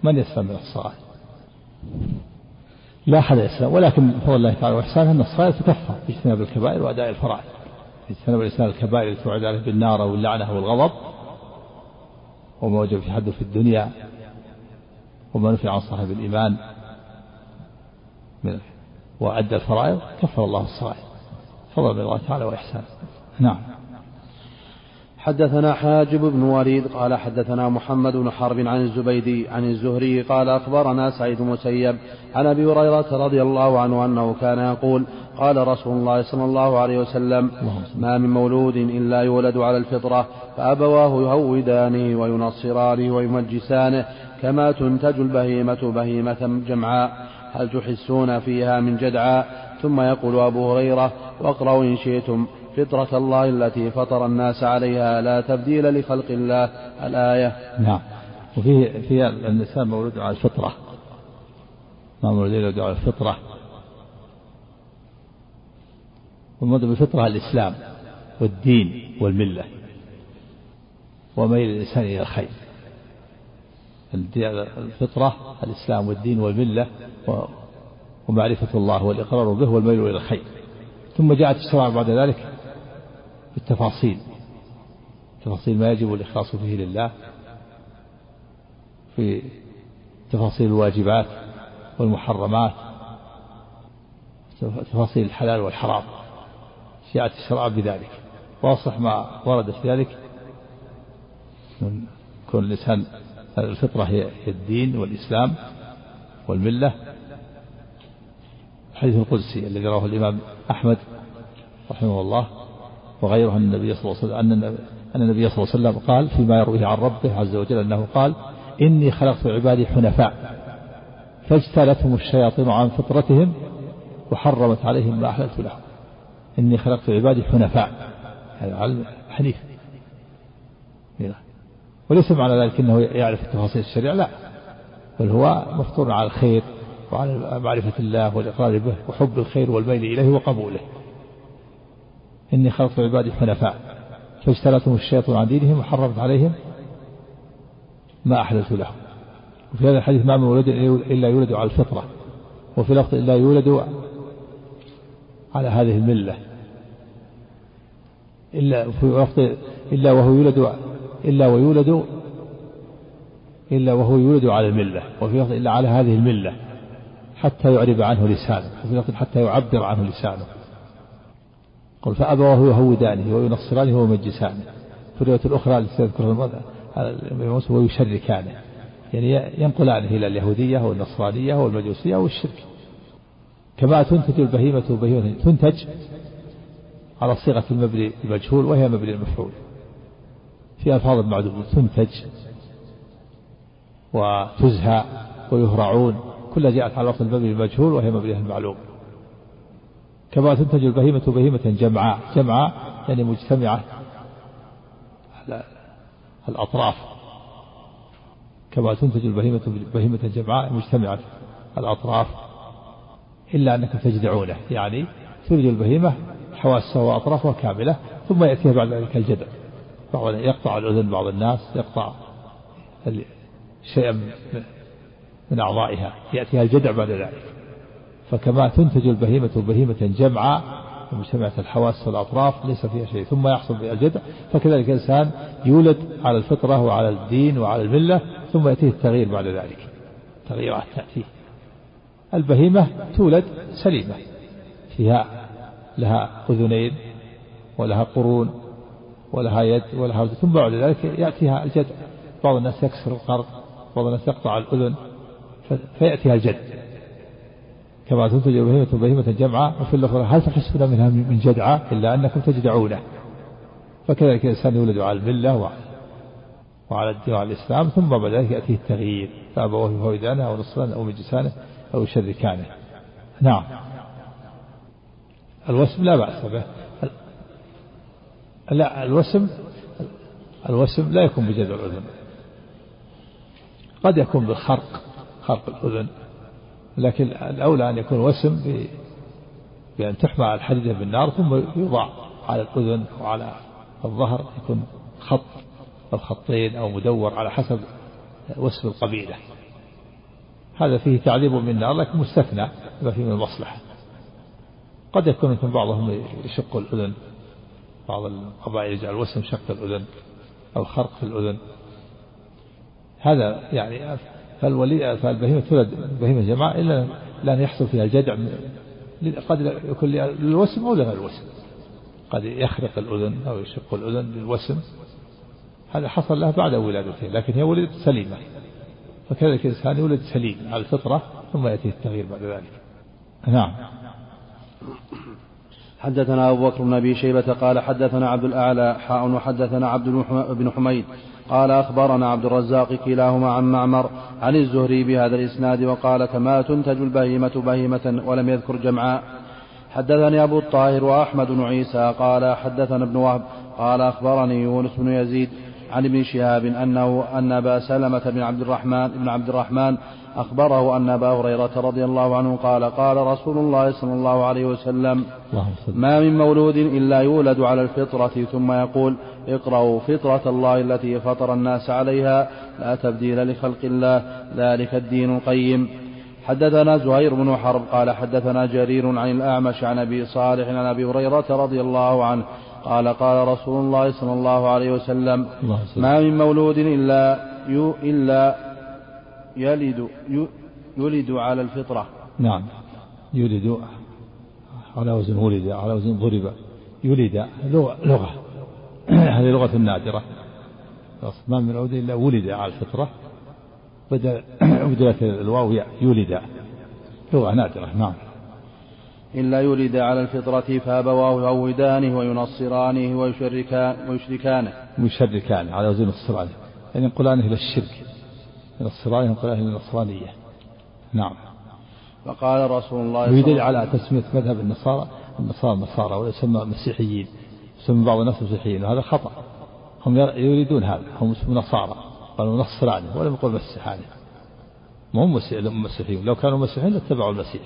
من يسلم من الصغائر؟ لا أحد يسلم ولكن فضل الله تعالى وإحسانه أن الصغائر تكفر باجتناب الكبائر وأداء الفرائض. اجتناب الإنسان الكبائر التي توعد عليه بالنار واللعنة والغضب وما وجب في حده في الدنيا وما نفع عن صاحب الإيمان. من وأدى الفرائض كفر الله الصغائر. فضل من الله تعالى وإحسانه نعم. حدثنا حاجب بن وليد قال حدثنا محمد بن حرب عن الزبيدي عن الزهري قال أخبرنا سعيد مسيب عن أبي هريرة رضي الله عنه أنه كان يقول قال رسول الله صلى الله عليه وسلم ما من مولود إلا يولد على الفطرة فأبواه يهودانه وينصرانه ويمجسانه كما تنتج البهيمة بهيمة جمعاء. هل تحسون فيها من جدعاء؟ ثم يقول أبو هريرة واقرأوا إن شئتم فطرة الله التي فطر الناس عليها لا تبديل لخلق الله. الآية. نعم. وفيه في النساء مولود على الفطرة. ما مولود على الفطرة. والمولود بالفطرة الإسلام والدين والملة. وميل الإنسان إلى الخير. الفطرة الإسلام والدين والملة ومعرفة الله والإقرار به والميل إلى الخير. ثم جاءت الشرع بعد ذلك بالتفاصيل تفاصيل ما يجب الإخلاص فيه لله. في تفاصيل الواجبات والمحرمات. تفاصيل الحلال والحرام. جاءت الشرع بذلك. واصح ما ورد في ذلك. من كون الإنسان الفطرة هي الدين والإسلام والملة. الحديث القدسي الذي رواه الإمام أحمد رحمه الله وغيره أن النبي صلى الله عليه وسلم أن أن النبي صلى الله عليه وسلم قال فيما يرويه عن ربه عز وجل أنه قال إني خلقت عبادي حنفاء فاجتالتهم الشياطين عن فطرتهم وحرمت عليهم ما أحللت لهم. إني خلقت عبادي حنفاء. هذا حنيف. وليس معنى ذلك أنه يعرف تفاصيل الشريعة لا. بل هو مفطور على الخير. وعلى معرفة الله والإقرار به وحب الخير والميل إليه وقبوله. إني خلقت عبادي حنفاء فاجتلتهم الشيطان عن دينهم وحرمت عليهم ما أحدثوا لهم. وفي هذا الحديث ما من ولد إلا يولد على الفطرة وفي لفظ إلا يولد على هذه الملة. إلا في لفظ إلا وهو يولد إلا ويولد إلا وهو يولد على الملة وفي لفظ إلا على هذه الملة. حتى يعرب عنه لسانه حتى يعبر عنه لسانه. قل فأبواه يهودانه وينصرانه ويمجسانه. في الرواية الأخرى التي تذكرها ويشركانه. يعني ينقلانه إلى اليهودية والنصرانية والمجوسية والشرك. كما تنتج البهيمة بهيمة تنتج على صيغة المبني المجهول وهي مبني المفعول. في ألفاظ معدودة تنتج وتزهى ويهرعون. كلها جاءت على لفظ المبني المجهول وهي مبني المعلوم. كما تنتج البهيمة بهيمة جمعاء. جمعاء يعني مجتمعة على الأطراف. كما تنتج البهيمة بهيمة جمعاء مجتمعة الأطراف. إلا أنكم تجدعونه. يعني تولد البهيمة حواسها وأطرافها كاملة ثم يأتيها بعد ذلك الجدع. يقطع الأذن بعض الناس يقطع شيئا من أعضائها يأتيها الجدع بعد ذلك. فكما تنتج البهيمة بهيمة جمعاء مجتمعة الحواس والأطراف ليس فيها شيء ثم يحصل بها الجدع. فكذلك الإنسان يولد على الفطرة وعلى الدين وعلى الملة ثم يأتيه التغيير بعد ذلك. تغييرات تأتيه. البهيمة تولد سليمة. فيها لها أذنين ولها قرون ولها يد ولها ثم بعد ذلك يأتيها الجدع. بعض الناس يكسر القرض بعض الناس يقطع الأذن. فيأتيها الجد. كما تنتج البهيمة بهيمة جمعة وفي الأخرى هل تحسون منها من جدعة إلا أنكم تجدعونه فكذلك الإنسان يولد على الملة وعلى الدين وعلى الإسلام ثم بعد ذلك يأتيه التغيير. فأبواه يهودانه أو نصرانه أو مجسانه أو يشركانه نعم. الوسم لا بأس به. لا الوسم الوسم لا يكون بجذع الأذن قد يكون بالخرق. خرق الأذن. لكن الأولى أن يكون وسم بأن تحمى الحديدة بالنار ثم يوضع على الأذن وعلى الظهر يكون خط أو خطين أو مدور على حسب وسم القبيلة. هذا فيه تعذيب من النار لكن مستثنى ما فيه من المصلحة. قد يكون مثل بعضهم يشق الأذن بعض القبائل يجعل وسم شق الأذن أو خرق في الأذن. هذا يعني فالولي فالبهيمة تولد بهيمة جماعة إلا لأن يحصل فيها الجدع قد يكون للوسم أو لغير الوسم. قد يخرق الأذن أو يشق الأذن للوسم. هذا حصل له بعد ولادته لكن هي ولدت سليمة. فكذلك الإنسان يولد سليم على الفطرة ثم يأتي التغيير بعد ذلك. نعم. حدثنا أبو بكر بن أبي شيبة قال حدثنا عبد الأعلى حاء وحدثنا عبد بن حميد. قال أخبرنا عبد الرزاق كلاهما عن معمر عن الزهري بهذا الإسناد وقال كما تنتج البهيمة بهيمة ولم يذكر جمعاء. حدثني أبو الطاهر وأحمد بن عيسى قال حدثنا ابن وهب قال أخبرني يونس بن يزيد عن ابن شهاب أنه أن أبا سلمة بن عبد الرحمن بن عبد الرحمن أخبره أن أبا هريرة رضي الله عنه قال قال رسول الله صلى الله عليه وسلم ما من مولود إلا يولد على الفطرة ثم يقول اقرأوا فطرة الله التي فطر الناس عليها لا تبديل لخلق الله ذلك الدين القيم. حدثنا زهير بن حرب قال حدثنا جرير عن الأعمش عن أبي صالح عن أبي هريرة رضي الله عنه قال قال رسول الله صلى الله عليه وسلم ما من مولود إلا إلا يلد يولد على الفطرة. نعم. يولد على وزن ولد على وزن ضرب يولد لغة هذه لغة نادرة. ما من مولود إلا ولد على الفطرة. بدل بدلت الواو يولد. لغة نادرة نعم. إلا يولد على الفطرة فأبواه يهودانه وينصرانه ويشركان ويشركانه. ويشركانه على وزن الصرانة يعني ينقلانه إلى الشرك. من الصرانة ينقلانه إلى النصرانية. نعم. فقال رسول الله ويدل على تسمية مذهب النصارى النصارى النصارى ويسمى مسيحيين يسمى بعض الناس مسيحيين وهذا خطأ. هم يريدون هذا. هم نصارى. قالوا نصراني. ولم يقول مسيحاني ما هم مسيحيين لو كانوا مسيحيين لاتبعوا المسيح.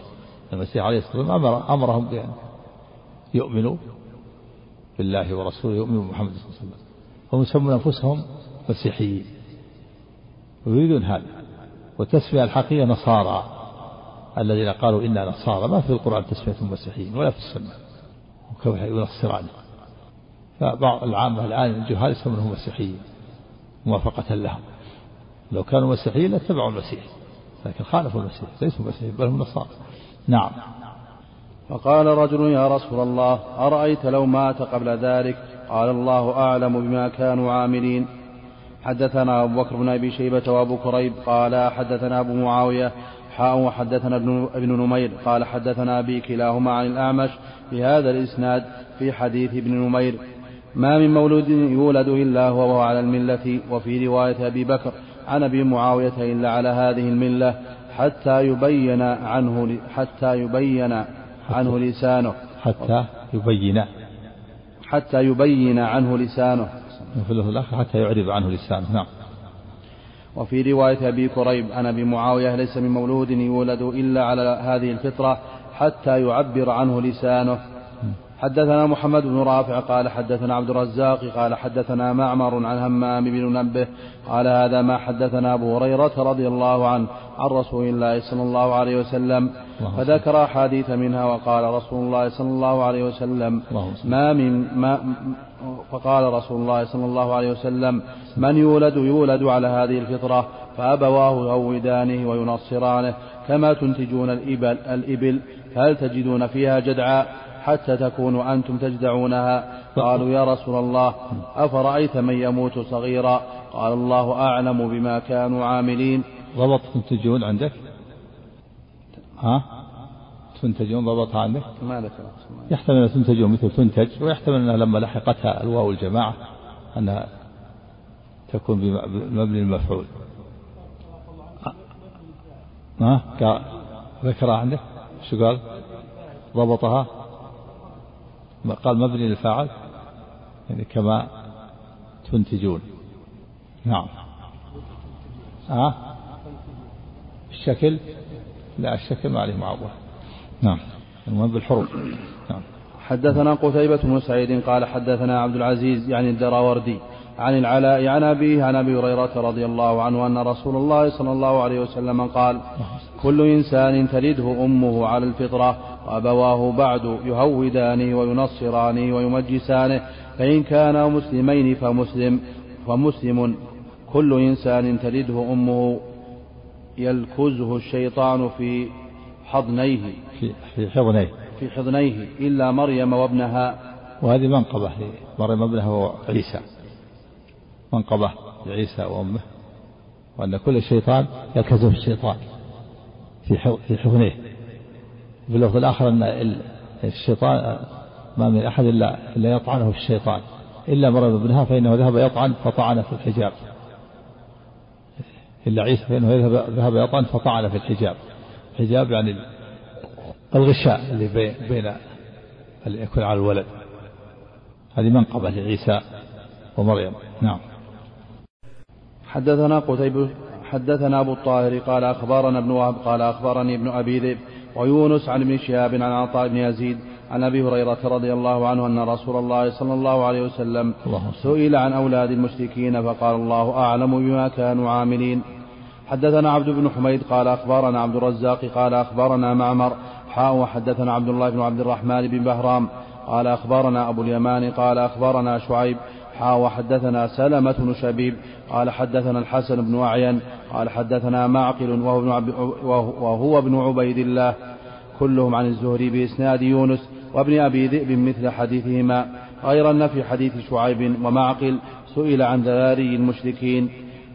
المسيح عليه الصلاة والسلام أمر أمرهم بأن يؤمنوا بالله ورسوله يؤمنوا بمحمد صلى الله عليه وسلم. هم يسمون أنفسهم مسيحيين. ويريدون هذا. والتسمية الحقيقية نصارى. الذين قالوا إنا نصارى. ما في القرآن تسمية مسيحيين ولا في السنة. وكيف ينصران فبعض العامة الآن الجهال يسمونهم مسيحيين. موافقة لهم. لو كانوا مسيحيين لاتبعوا المسيح. لكن خالفوا المسيح. ليسوا مسيحيين بل هم نصارى. نعم. فقال رجل يا رسول الله أرأيت لو مات قبل ذلك؟ قال الله أعلم بما كانوا عاملين. حدثنا أبو بكر بن أبي شيبة وأبو كريب قال حدثنا أبو معاوية حاء وحدثنا ابن نمير قال حدثنا أبي كلاهما عن الأعمش بهذا الإسناد في حديث ابن نمير. ما من مولود يولد إلا هو وهو على الملة وفي رواية أبي بكر عن أبي معاوية إلا على هذه الملة. حتى يبين عنه حتى يبين عنه لسانه. حتى يبين. حتى يبين عنه لسانه. في اللفظ الآخر حتى يعرب عنه لسانه. نعم. وفي رواية أبي كريب عن أبي معاوية ليس من مولود يولد إلا على هذه الفطرة حتى يعبر عنه لسانه. حدثنا محمد بن رافع قال حدثنا عبد الرزاق قال حدثنا معمر عن همام بن منبه قال هذا ما حدثنا أبو هريرة رضي الله عنه عن رسول الله صلى الله عليه وسلم. فذكر أحاديث منها وقال رسول الله صلى الله عليه وسلم ما من ما فقال رسول الله صلى الله عليه وسلم من يولد يولد على هذه الفطرة فأبواه يهودانه وينصرانه. كما تنتجون الإبل, الإبل هل تجدون فيها جدعا حتى تكونوا أنتم تجدعونها. قالوا يا رسول الله أفرأيت من يموت صغيرا؟ قال الله أعلم بما كانوا عاملين. ضبط تنتجون عندك؟ ها؟ تنتجون ضبطها عندك؟ ما ذكر يحتمل أن تنتجون مثل تنتج ويحتمل أنها لما لحقتها الواو الجماعة أنها تكون بمبني المفعول ها؟ ذكرها عندك؟ شو قال؟ ضبطها؟ قال مبني للفاعل؟ يعني كما تنتجون. نعم. ها أه؟ الشكل؟ لا الشكل ما عليه معول نعم. المهم بالحروف. نعم. حدثنا قتيبة بن سعيد قال حدثنا عبد العزيز يعني الدراوردي عن العلاء عن أبيه عن أبي هريرة رضي الله عنه أن رسول الله صلى الله عليه وسلم قال كل إنسان تلده أمه على الفطرة وأبواه بعد يهودانه وينصرانه ويمجسانه فإن كانا مسلمين فمسلم فمسلم. كل إنسان تلده أمه يلكزه الشيطان في حضنيه. في حضنيه. في حضنيه إلا مريم وابنها. وهذه منقبة لمريم وابنها وعيسى منقبة لعيسى وأمه وأن كل شيطان يلكزه الشيطان في في حضنيه. في اللفظ الآخر أن الشيطان ما من أحد إلا إلا يطعنه في الشيطان. إلا مرض ابنها فإنه ذهب يطعن فطعن في الحجاب. إلا عيسى فإنه يذهب ذهب يطعن فطعن في الحجاب. الحجاب يعني الغشاء اللي بين بين اللي يكون على الولد. هذه منقبة لعيسى ومريم. نعم. حدثنا قتيبة حدثنا أبو الطاهر قال أخبرنا ابن وهب قال أخبرني ابن أبي ذئب ويونس عن ابن شهاب عن عطاء بن يزيد عن أبي هريرة رضي الله عنه أن رسول الله صلى الله عليه وسلم سئل عن أولاد المشركين فقال الله أعلم بما كانوا عاملين. حدثنا عبد بن حميد قال أخبرنا عبد الرزاق قال أخبرنا معمر حاء وحدثنا عبد الله بن عبد الرحمن بن بهرام قال أخبرنا أبو اليمان قال أخبرنا شعيب حا وحدثنا سلمة بن شبيب قال حدثنا الحسن بن أعين قال حدثنا معقل وهو ابن, وهو ابن عبيد الله كلهم عن الزهري بإسناد يونس وابن أبي ذئب مثل حديثهما. غير أن في حديث شعيب ومعقل سئل عن ذراري المشركين.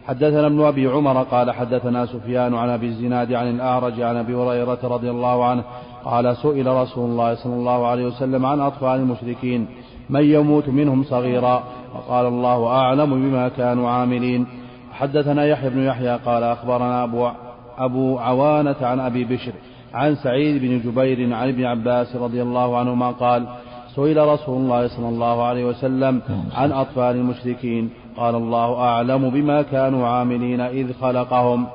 حدثنا ابن أبي عمر قال حدثنا سفيان عن أبي الزناد عن الأعرج عن أبي هريرة رضي الله عنه قال سئل رسول الله صلى الله عليه وسلم عن أطفال المشركين. من يموت منهم صغيرا. وقال الله أعلم بما كانوا عاملين. حدثنا يحيى بن يحيى قال أخبرنا أبو, أبو عوانة عن أبي بشر عن سعيد بن جبير عن ابن عباس رضي الله عنهما قال سئل رسول الله صلى الله عليه وسلم عن أطفال المشركين. قال الله أعلم بما كانوا عاملين إذ خلقهم.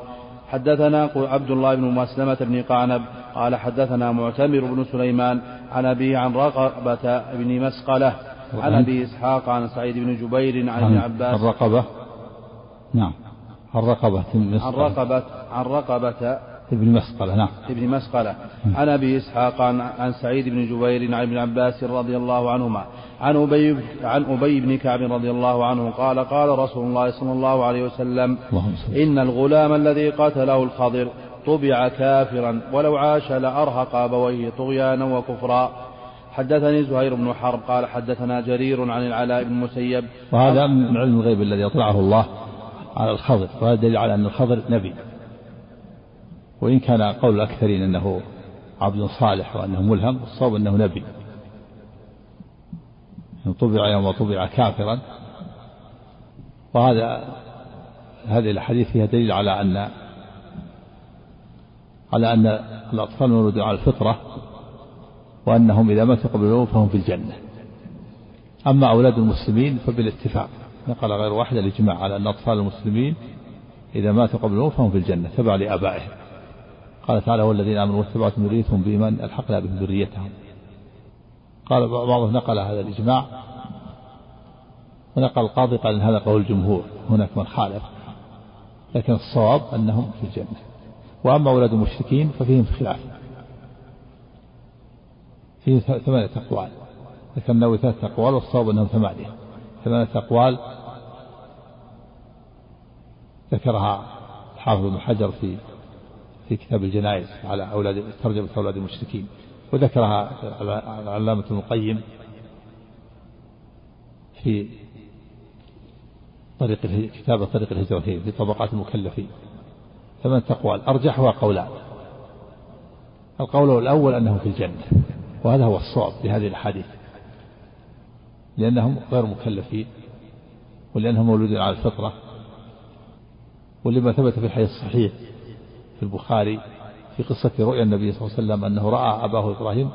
حدثنا عبد الله بن مسلمة بن قعنب قال حدثنا معتمر بن سليمان عن أبي عن رقبة بن مسقلة عن أبي إسحاق عن سعيد بن جبير عن ابن عباس. الرقبة نعم. الرقبة عن رقبة عن رقبة ابن مسقلة نعم. ابن مسقلة. عن أبي إسحاق عن, عن سعيد بن جبير عن ابن عباس رضي الله عنهما. عن أبي عن أبي بن كعب رضي الله عنه قال قال رسول الله صلى الله عليه وسلم إن الغلام الذي قتله الخضر طبع كافرا ولو عاش لأرهق أبويه طغيانا وكفرا. حدثني زهير بن حرب قال حدثنا جرير عن العلاء بن المسيب وهذا من علم الغيب الذي أطلعه الله على الخضر وهذا دليل على أن الخضر نبي. وإن كان قول الأكثرين أنه عبد صالح وأنه ملهم الصواب أنه نبي. طبع يوم طبع كافرا. وهذا هذه الحديث فيها دليل على أن على أن الأطفال مولودون على الفطرة وأنهم إذا ماتوا قبل اليوم فهم في الجنة. أما أولاد المسلمين فبالاتفاق. نقل غير واحد الإجماع على أن أطفال المسلمين إذا ماتوا قبل اليوم فهم في الجنة تبع لآبائهم. قال تعالى والذين آمنوا واتبعتهم ذريتهم بإيمان ألحقنا بهم ذريتهم. قال بعضهم نقل هذا الإجماع. ونقل القاضي قال إن هذا قول الجمهور هناك من خالف لكن الصواب أنهم في الجنة. وأما أولاد المشركين ففيهم خلاف. فيه ثمانية أقوال. ذكر النووي ثلاثة أقوال والصواب أنهم ثمانية. ثمانية أقوال ذكرها الحافظ بن حجر في في كتاب الجنائز على أولاد ترجمة أولاد المشركين وذكرها العلامة ابن القيم في طريق كتاب طريق الهجرتين في طبقات المكلفين. ثمان أقوال أرجحها قولان القول الأول أنه في الجنة وهذا هو الصواب في هذه الأحاديث. لأنهم غير مكلفين ولأنهم مولودين على الفطرة ولما ثبت في الحديث الصحيح في البخاري في قصة رؤيا النبي صلى الله عليه وسلم أنه رأى أباه إبراهيم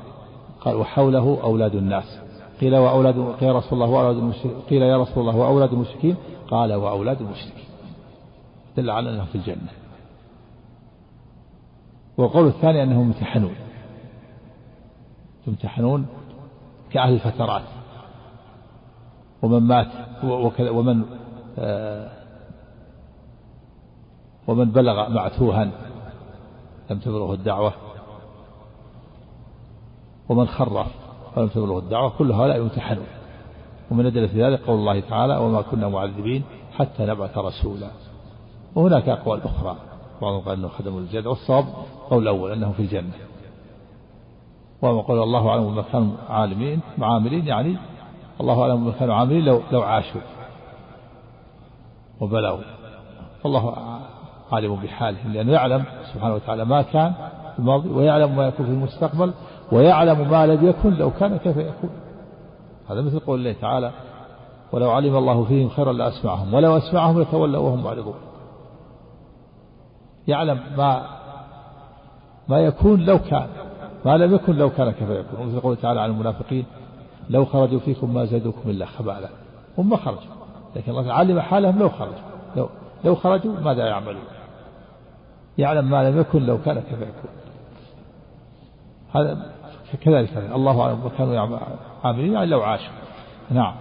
قال وحوله أولاد الناس. قيل وأولاد قيل يا رسول الله وأولاد المشركين. قيل يا رسول الله وأولاد المشركين؟ قال وأولاد المشركين. دل على أنهم في الجنة. والقول الثاني أنهم يمتحنون. يمتحنون كأهل الفترات. ومن مات ومن آه ومن بلغ معتوها لم تبلغه الدعوة. ومن خرف ولم تبلغه الدعوة. كل هؤلاء يمتحنون. ومن أدلة ذلك قول الله تعالى وما كنا معذبين حتى نبعث رسولا. وهناك أقوال أخرى. بعضهم قال أنه خدموا الجنة والصواب قول الأول أنه في الجنة. وما قال الله أعلم بما كانوا عالمين عاملين يعني الله أعلم بما كانوا عاملين لو لو عاشوا. وبلغوا. الله عالم بحالهم لأنه يعلم سبحانه وتعالى ما كان في الماضي ويعلم ما يكون في المستقبل ويعلم ما لم يكن لو كان كيف يكون. هذا مثل قول الله تعالى ولو علم الله فيهم خيرا لأسمعهم ولو أسمعهم لتولوا وهم معرضون. يعلم ما ما يكون لو كان ما لم يكن لو كان كيف يكون. مثل قوله تعالى عن المنافقين لو خرجوا فيكم ما زادوكم إلا خبالا. هم ما خرجوا لكن الله علم حالهم لو خرجوا. لو لو خرجوا ماذا يعملون؟ يعلم ما لم يكن لو كان كيف يكون. هذا كذلك الله أعلم وكانوا عاملين يعني لو عاشوا. نعم.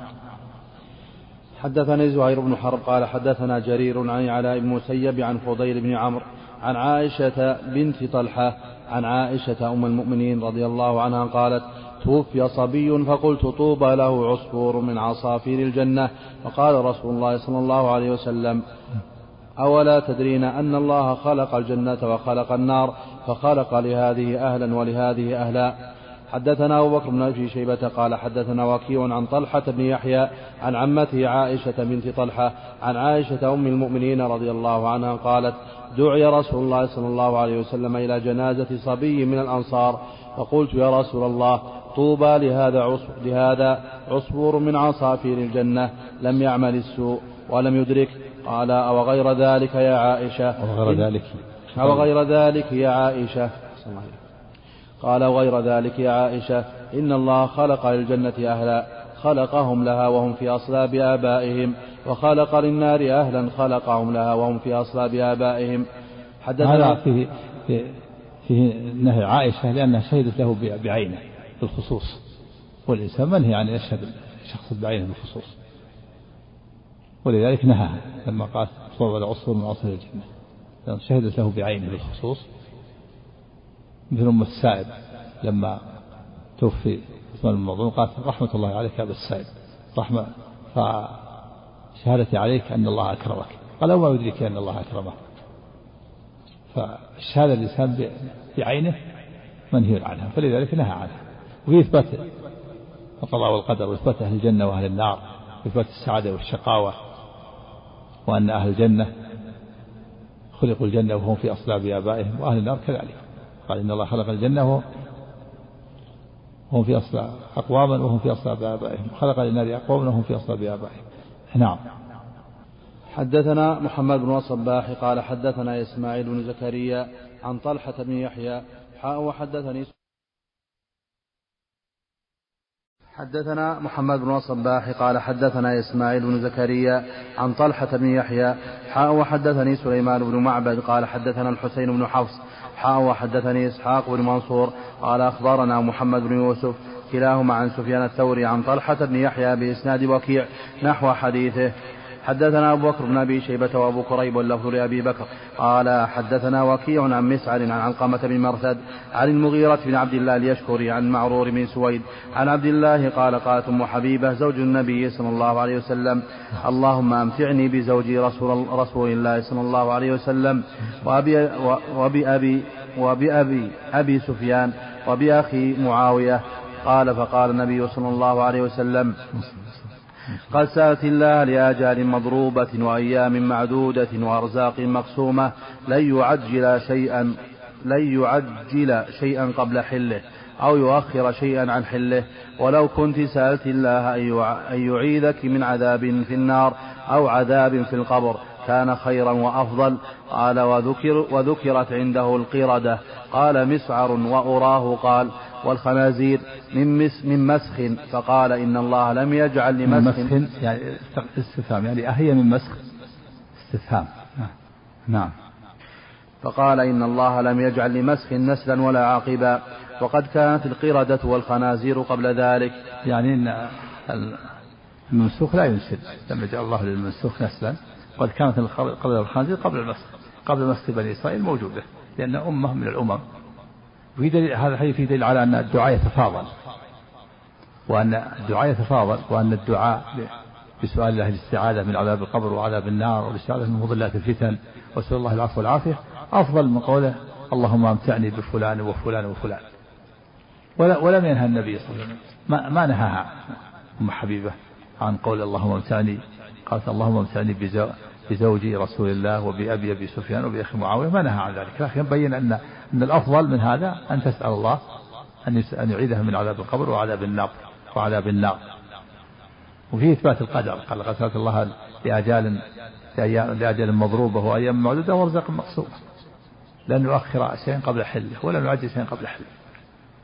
حدثني زهير بن حرب قال حدثنا جرير عن علاء بن مسيب عن فضيل بن عمرو عن عائشة بنت طلحة عن عائشة أم المؤمنين رضي الله عنها قالت توفي صبي فقلت طوبى له عصفور من عصافير الجنة. فقال رسول الله صلى الله عليه وسلم أولا تدرين أن الله خلق الجنة وخلق النار فخلق لهذه أهلا ولهذه أهلا. حدثنا أبو بكر بن أبي شيبة قال حدثنا وكيع عن طلحة بن يحيى عن عمته عائشة بنت طلحة عن عائشة أم المؤمنين رضي الله عنها قالت دعي رسول الله صلى الله عليه وسلم إلى جنازة صبي من الأنصار فقلت يا رسول الله طوبى لهذا عصفور, لهذا عصفور من عصافير الجنة لم يعمل السوء ولم يدرك. قال أو غير ذلك يا عائشة؟ أو غير ذلك. أو غير ذلك يا عائشة. قال وغير ذلك يا عائشة إن الله خلق للجنة أهلا خلقهم لها وهم في أصلاب آبائهم وخلق للنار أهلا خلقهم لها وهم في أصلاب آبائهم. هذا فيه, فيه, نهي عائشة لأنها شهدت له بعينه بالخصوص والإنسان منهي عن يشهد شخص بعينه بالخصوص. ولذلك نهى لما قال صوب العصر من عصر الجنة شهدت له بعينه بالخصوص. مثل أم السائب لما توفي عثمان بن مظلوم قالت رحمة الله عليك يا أبا السائب. رحمة فشهادتي عليك أن الله أكرمك. قال وما يدريك أن الله أكرمه. فالشهادة الإنسان بعينه منهي عنها فلذلك نهى عنها. وفي إثبات القضاء والقدر وإثبات أهل الجنة وأهل النار وإثبات السعادة والشقاوة وأن أهل الجنة خلقوا الجنة وهم في أصلاب آبائهم وأهل النار كذلك. قال إن الله خلق الجنة وهم في أصلاب أقواما وهم في أصلاب آبائهم خلق للنار أقواما وهم في أصلاب آبائهم نعم. حدثنا محمد بن الصباح قال حدثنا إسماعيل بن زكريا عن طلحة بن يحيى وحدثني حدثنا محمد بن الصباح قال حدثنا إسماعيل بن زكريا عن طلحة بن يحيى حاء وحدثني سليمان بن معبد قال حدثنا الحسين بن حفص حاء وحدثني إسحاق بن منصور قال أخبرنا محمد بن يوسف كلاهما عن سفيان الثوري عن طلحة بن يحيى بإسناد وكيع نحو حديثه. حدثنا أبو بكر بن أبي شيبة وأبو كريب واللفظ لأبي بكر. قال حدثنا وكيع عن مسعر عن علقمة بن مرثد عن المغيرة بن عبد الله اليشكري عن معرور بن سويد. عن عبد الله قال قالت أم حبيبة زوج النبي صلى الله عليه وسلم اللهم أمتعني بزوجي رسول, رسول الله صلى الله عليه وسلم وأبي, وبأبي وبأبي أبي سفيان وبأخي معاوية. قال فقال النبي صلى الله عليه وسلم قد سألت الله لآجال مضروبة وأيام معدودة وأرزاق مقسومة لن يعجل شيئا لن يعجل شيئا قبل حله أو يؤخر شيئا عن حله. ولو كنت سألت الله أن يعيذك من عذاب في النار أو عذاب في القبر كان خيرا وأفضل. قال وذكر وذكرت عنده القردة. قال مسعر وأراه قال والخنازير من مس من مسخ. فقال إن الله لم يجعل لمسخ. من مسخ يعني استفهام يعني أهي من مسخ؟ استفهام. نعم. فقال إن الله لم يجعل لمسخ نسلا ولا عاقبا وقد كانت القردة والخنازير قبل ذلك. يعني إن المنسوخ لا ينسل. لم يجعل الله للمنسوخ نسلا. قد كانت القردة والخنازير قبل المسخ. قبل مسخ بني إسرائيل موجودة لأن أمة من الأمم. وفي دليل هذا الحديث فيه دليل على أن الدعاء يتفاضل. وأن الدعاء يتفاضل وأن الدعاء بسؤال الله الاستعاذة من عذاب القبر وعذاب النار والاستعاذة من مضلات الفتن وسأل الله العفو والعافية. أفضل من قوله اللهم أمتعني بفلان وفلان وفلان. ولم ينهى النبي صلى الله عليه وسلم. ما, ما نهاها أم حبيبة عن قول اللهم أمتعني قالت اللهم أمتعني بزوج رسول الله وبأبي أبي سفيان وبأخي معاوية ما نهى عن ذلك. لكن بين أن أن الأفضل من هذا أن تسأل الله أن أن يعيدها من عذاب القبر وعذاب النار وعذاب النار. وفيه إثبات القدر. قال قد سألت الله لأجال لأجل مضروبة وأيام معدودة وارزق مقصودة لن يؤخر شيئا قبل حله ولن يعجل شيئا قبل حله.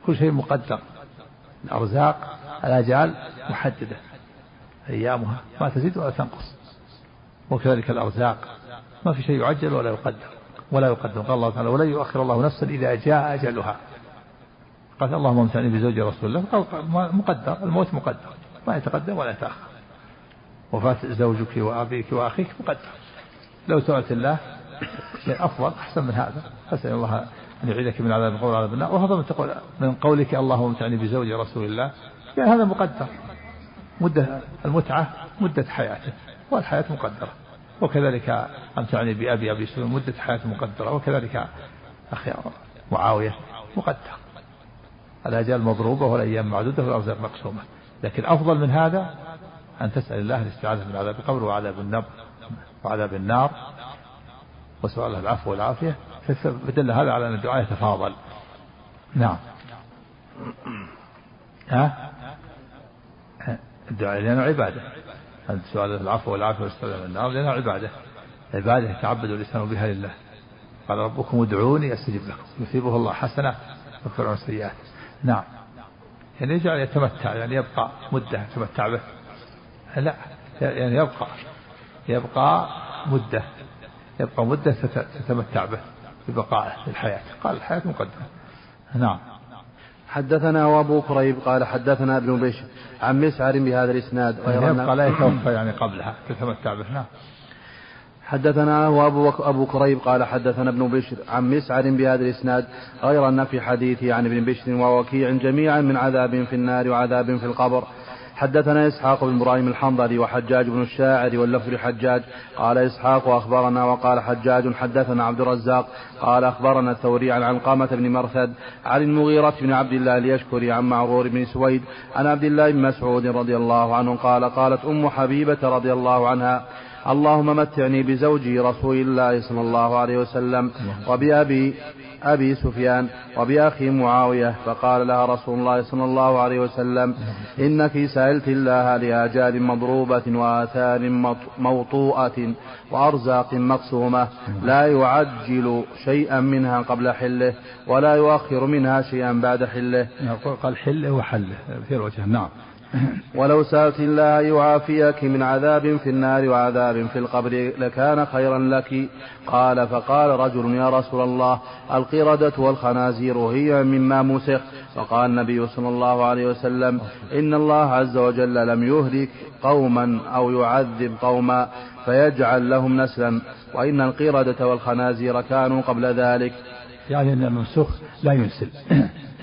كل شيء مقدر. الأرزاق الأجال محددة. أيامها ما تزيد ولا تنقص. وكذلك الأرزاق. ما في شيء يعجل ولا يقدر ولا يقدم قال الله تعالى ولن يؤخر الله نفسا إذا جاء أجلها. قال اللهم امتعني بزوج رسول الله. قال مقدر الموت مقدر ما يتقدم ولا يتأخر. وفاة زوجك وأبيك وأخيك مقدر. لو سألت الله شيء أفضل أحسن من هذا. أسأل الله أن يعيدك من عذاب القبر وعذاب النار. وهذا من تقول من قولك اللهم امتعني بزوج رسول الله. يعني هذا مقدر. مدة المتعة مدة حياته. والحياة مقدرة. وكذلك أمتعني بأبي أبي سليم مدة حياة مقدرة. وكذلك أخي معاوية مقدر الأجال مضروبة والأيام معدودة والأرزاق مقسومة. لكن أفضل من هذا أن تسأل الله الاستعاذة من عذاب القبر وعذاب النار وعذاب النار. وسؤال العفو والعافية. فدل هذا على أن الدعاء يتفاضل. نعم. ها؟ الدعاء لأنه عبادة. سؤال العفو والعافية والاستعاذة من النار. لأنه عبادة عبادة يتعبد الإنسان بها لله. قال ربكم ادعوني أستجب لكم. يثيبه الله حسنة يغفر عنه سيئات. نعم. يعني يجعل يتمتع يعني يبقى مدة يتمتع به. لا يعني يبقى يبقى مدة يبقى مدة تتمتع به ببقائه في الحياة قال الحياة مقدمة. نعم. حدثنا وابو كريب قال حدثنا ابن بشر عن مسعر بهذا الإسناد يعني يبقى لا يتوفى يعني قبلها تتمتع به نعم حدثنا وابو أبو كريب قال حدثنا ابن بشر عن مسعر بهذا الإسناد غير أن في حديثه عن ابن بشر ووكيع جميعا من عذاب في النار وعذاب في القبر. حدثنا إسحاق بن إبراهيم الحنظلي وحجاج بن الشاعر واللفظ لحجاج. قال إسحاق أخبرنا وقال حجاج حدثنا عبد الرزاق. قال أخبرنا الثوري عن علقامة بن مرثد عن المغيرة بن عبد الله ليشكري عن معرور بن سويد عن عبد الله بن مسعود رضي الله عنه قال قالت أم حبيبة رضي الله عنها اللهم متعني بزوجي رسول الله صلى الله عليه وسلم وبأبي أبي سفيان وبأخي معاوية. فقال لها رسول الله صلى الله عليه وسلم إنك سألت الله لآجال مضروبة وآثار موطوءة وأرزاق مقسومة. لا يعجل شيئا منها قبل حله ولا يؤخر منها شيئا بعد حله. قال حله وحله في الوجه. نعم. ولو سألت الله يعافيك من عذاب في النار وعذاب في القبر لكان خيرا لك. قال فقال رجل يا رسول الله القردة والخنازير هي مما مسخ. فقال النبي صلى الله عليه وسلم إن الله عز وجل لم يهلك قوما أو يعذب قوما فيجعل لهم نسلا. وإن القردة والخنازير كانوا قبل ذلك. يعني أن المنسوخ لا ينسل.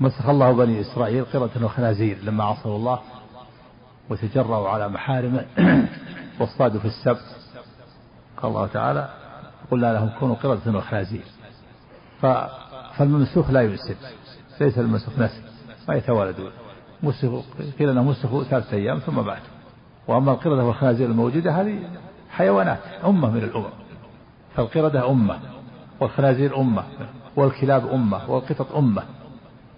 مسخ الله بني إسرائيل قردة وخنازير لما عصوا الله وتجرأوا على محارمه واصطادوا في السبت. قال الله تعالى قلنا لهم كونوا قردة وخنازير. فالممسوخ لا ينسب ليس الممسوخ نسل ما يتوالدون. مسخوا قيل إنهم مسخوا ثلاثة أيام ثم ماتوا. وأما القردة والخنازير الموجودة هذه حيوانات أمة من الأمم. فالقردة أمة والخنازير أمة والكلاب أمة والقطط أمة.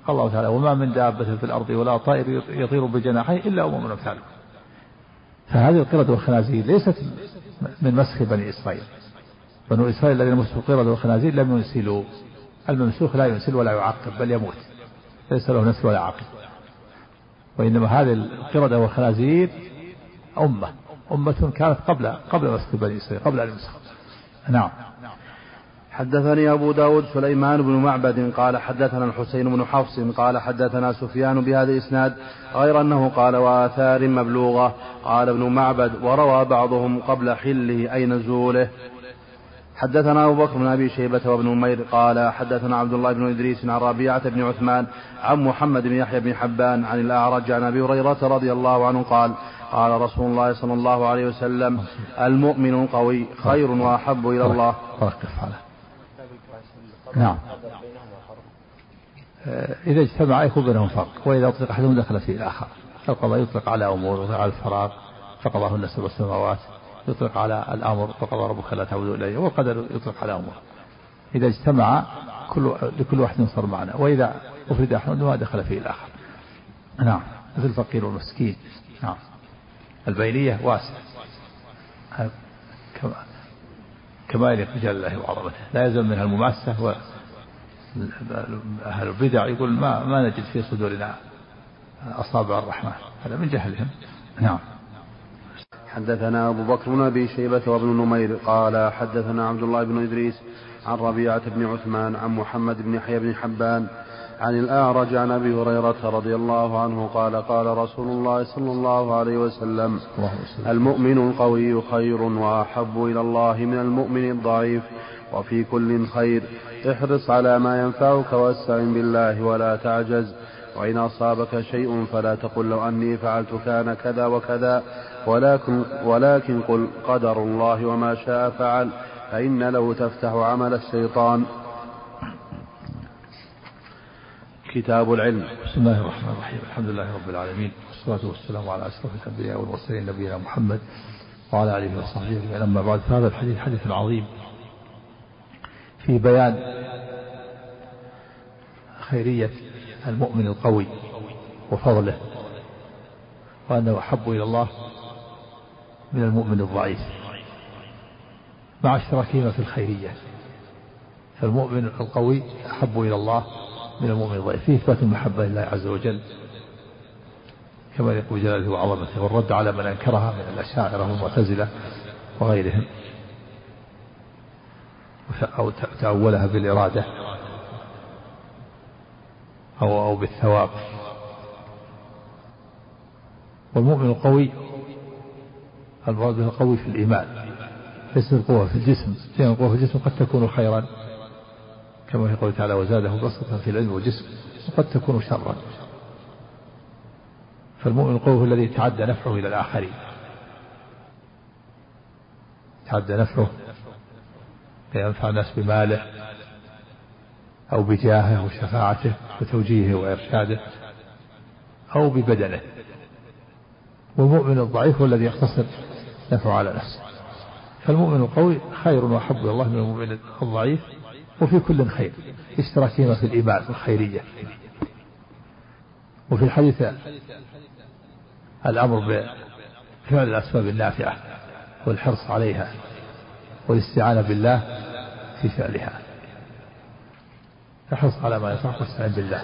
قال الله تعالى وما من دابة في الأرض ولا طائر يطير بجناحيه إلا أمم أمثالكم فهذه القردة والخنازير ليست من مسخ بني إسرائيل. بنو إسرائيل الذين مسخوا القردة والخنازير لم ينسلوا. الممسوخ لا ينسل ولا يعقب بل يموت. ليس له نسل ولا عقب. وإنما هذه القردة والخنازير أمة. أمة كانت قبل قبل مسخ بني إسرائيل قبل أن يمسخ نعم. حدثني أبو داود سليمان بن معبد قال حدثنا الحسين بن حفص قال حدثنا سفيان بهذا الإسناد غير أنه قال وآثار مبلوغة. قال ابن معبد وروى بعضهم قبل حله أي نزوله. حدثنا أبو بكر بن أبي شيبة وابن نمير قال حدثنا عبد الله بن إدريس عن ربيعة بن عثمان عن محمد بن يحيى بن حبان عن الأعرج عن أبي هريرة رضي الله عنه قال قال رسول الله صلى الله عليه وسلم المؤمن القوي خير وأحب إلى الله. نعم. آه، إذا اجتمع يكون بينهم فرق وإذا أطلق أحدهم دخل فيه الآخر. القضاء يطلق على أمور ويطلق على الفراغ فقضاهن سبع سماوات يطلق على الأمر وقضى ربك لا تعبدوا إليه والقدر يطلق على أمر إذا اجتمع كل لكل واحد صار معنا وإذا أفرد أحدهما دخل فيه الآخر. نعم. مثل الفقير والمسكين. نعم. البينية واسعة كما كما يليق بجلال الله وعظمته. لا يزال منها المماسة و أهل البدع يقول ما ما نجد في صدورنا أصابع الرحمن. هذا من جهلهم. نعم. حدثنا أبو بكر بن أبي شيبة وابن نمير قال حدثنا عبد الله بن إدريس عن ربيعة بن عثمان عن محمد بن يحيى بن حبان عن الأعرج عن أبي هريرة رضي الله عنه قال قال رسول الله صلى الله عليه وسلم المؤمن القوي خير وأحب إلى الله من المؤمن الضعيف وفي كل خير. احرص على ما ينفعك واستعن بالله ولا تعجز. وإن أصابك شيء فلا تقل لو أني فعلت كان كذا وكذا. ولكن, ولكن قل قدر الله وما شاء فعل. فإن له تفتح عمل الشيطان. كتاب العلم. بسم الله الرحمن الرحيم. الحمد لله رب العالمين. والصلاة والسلام على أشرف الأنبياء والمرسلين نبينا محمد وعلى آله وصحبه أجمعين. أما بعد فهذا الحديث حديث عظيم في بيان خيرية المؤمن القوي وفضله وأنه أحب إلى الله من المؤمن الضعيف. مع اشتراكهما في الخيرية. فالمؤمن القوي أحب إلى الله من المؤمن الضعيف فيه إثبات المحبة لله عز وجل. كما يقول جلاله وعظمته والرد على من أنكرها من الأشاعرة والمعتزلة وغيرهم. أو تأولها بالإرادة أو أو بالثواب. والمؤمن القوي المراد به القوي في الإيمان ليس القوة في الجسم. لأن القوة في الجسم قد تكون خيرا. كما يقول تعالى وزاده بسطة في العلم والجسم وقد تكون شرا. فالمؤمن القوي هو الذي تعدى نفعه إلى الآخرين. تعدى نفعه ينفع الناس بماله أو بجاهه وشفاعته وتوجيهه وإرشاده أو ببدنه. والمؤمن الضعيف هو الذي يقتصر نفعه على نفسه. فالمؤمن القوي خير وأحب إلى الله من المؤمن الضعيف وفي كل خير. اشتراكهما في الإيمان والخيرية. وفي الحديث الأمر بفعل الأسباب النافعة والحرص عليها والاستعانة بالله في فعلها. الحرص على ما ينفعك واستعين بالله.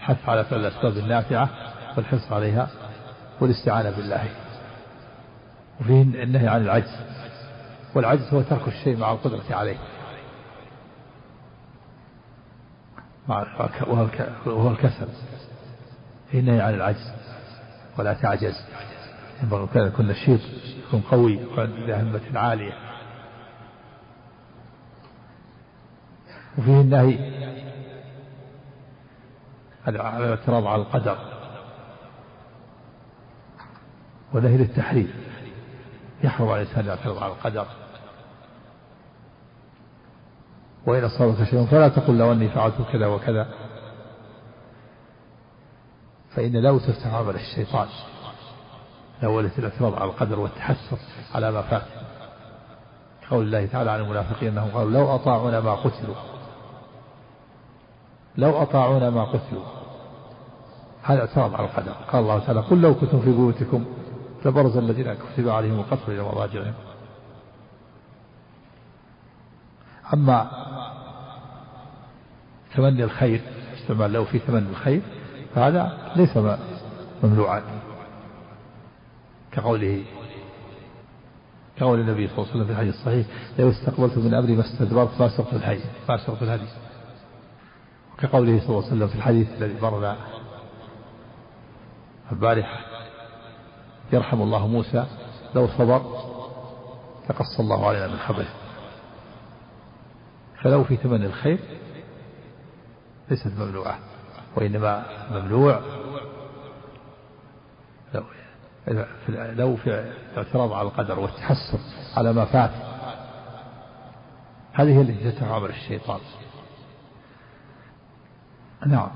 حث على فعل الأسباب النافعة والحرص عليها والاستعانة بالله. وفيه النهي عن العجز. والعجز هو ترك الشيء مع القدرة عليه. وهو الكسل. النهي عن العجز ولا تعجز. ينبغي كان يكون نشيط يكون قوي يكون ذا همة عالية. وفيه النهي على الاعتراض على القدر. ونهي للتحريم يحرم على الإنسان يعترض على القدر. وإن أصابك شيء فلا تقل لو أني فعلت كذا وكذا. فإن لو تفتح عمل الشيطان الأولى الاعتراض على القدر والتحسر على ما فات. قول الله تعالى عن المنافقين أنهم قالوا لو أطاعونا ما قتلوا. لو أطاعونا ما قتلوا. هذا اعتراض على القدر. قال الله تعالى قل لو كنتم في بيوتكم لبرز الذين كتب عليهم القتل إلى مضاجعهم. أما تمني الخير استعمال له في تمني الخير فهذا ليس ممنوعا. كقوله كقول النبي صلى الله عليه وسلم في الحديث الصحيح لو استقبلت من أمري ما استدبرت ما سرت الحي ما سرت الهدي وكقوله صلى الله عليه وسلم في الحديث الذي مرنا البارحة يرحم الله موسى لو صبر لقص الله علينا من خبره. فلو في تمني الخير ليست ممنوعة وإنما ممنوع لو في الاعتراض على القدر والتحسر على ما فات. هذه التي تتعامل الشيطان. نعم.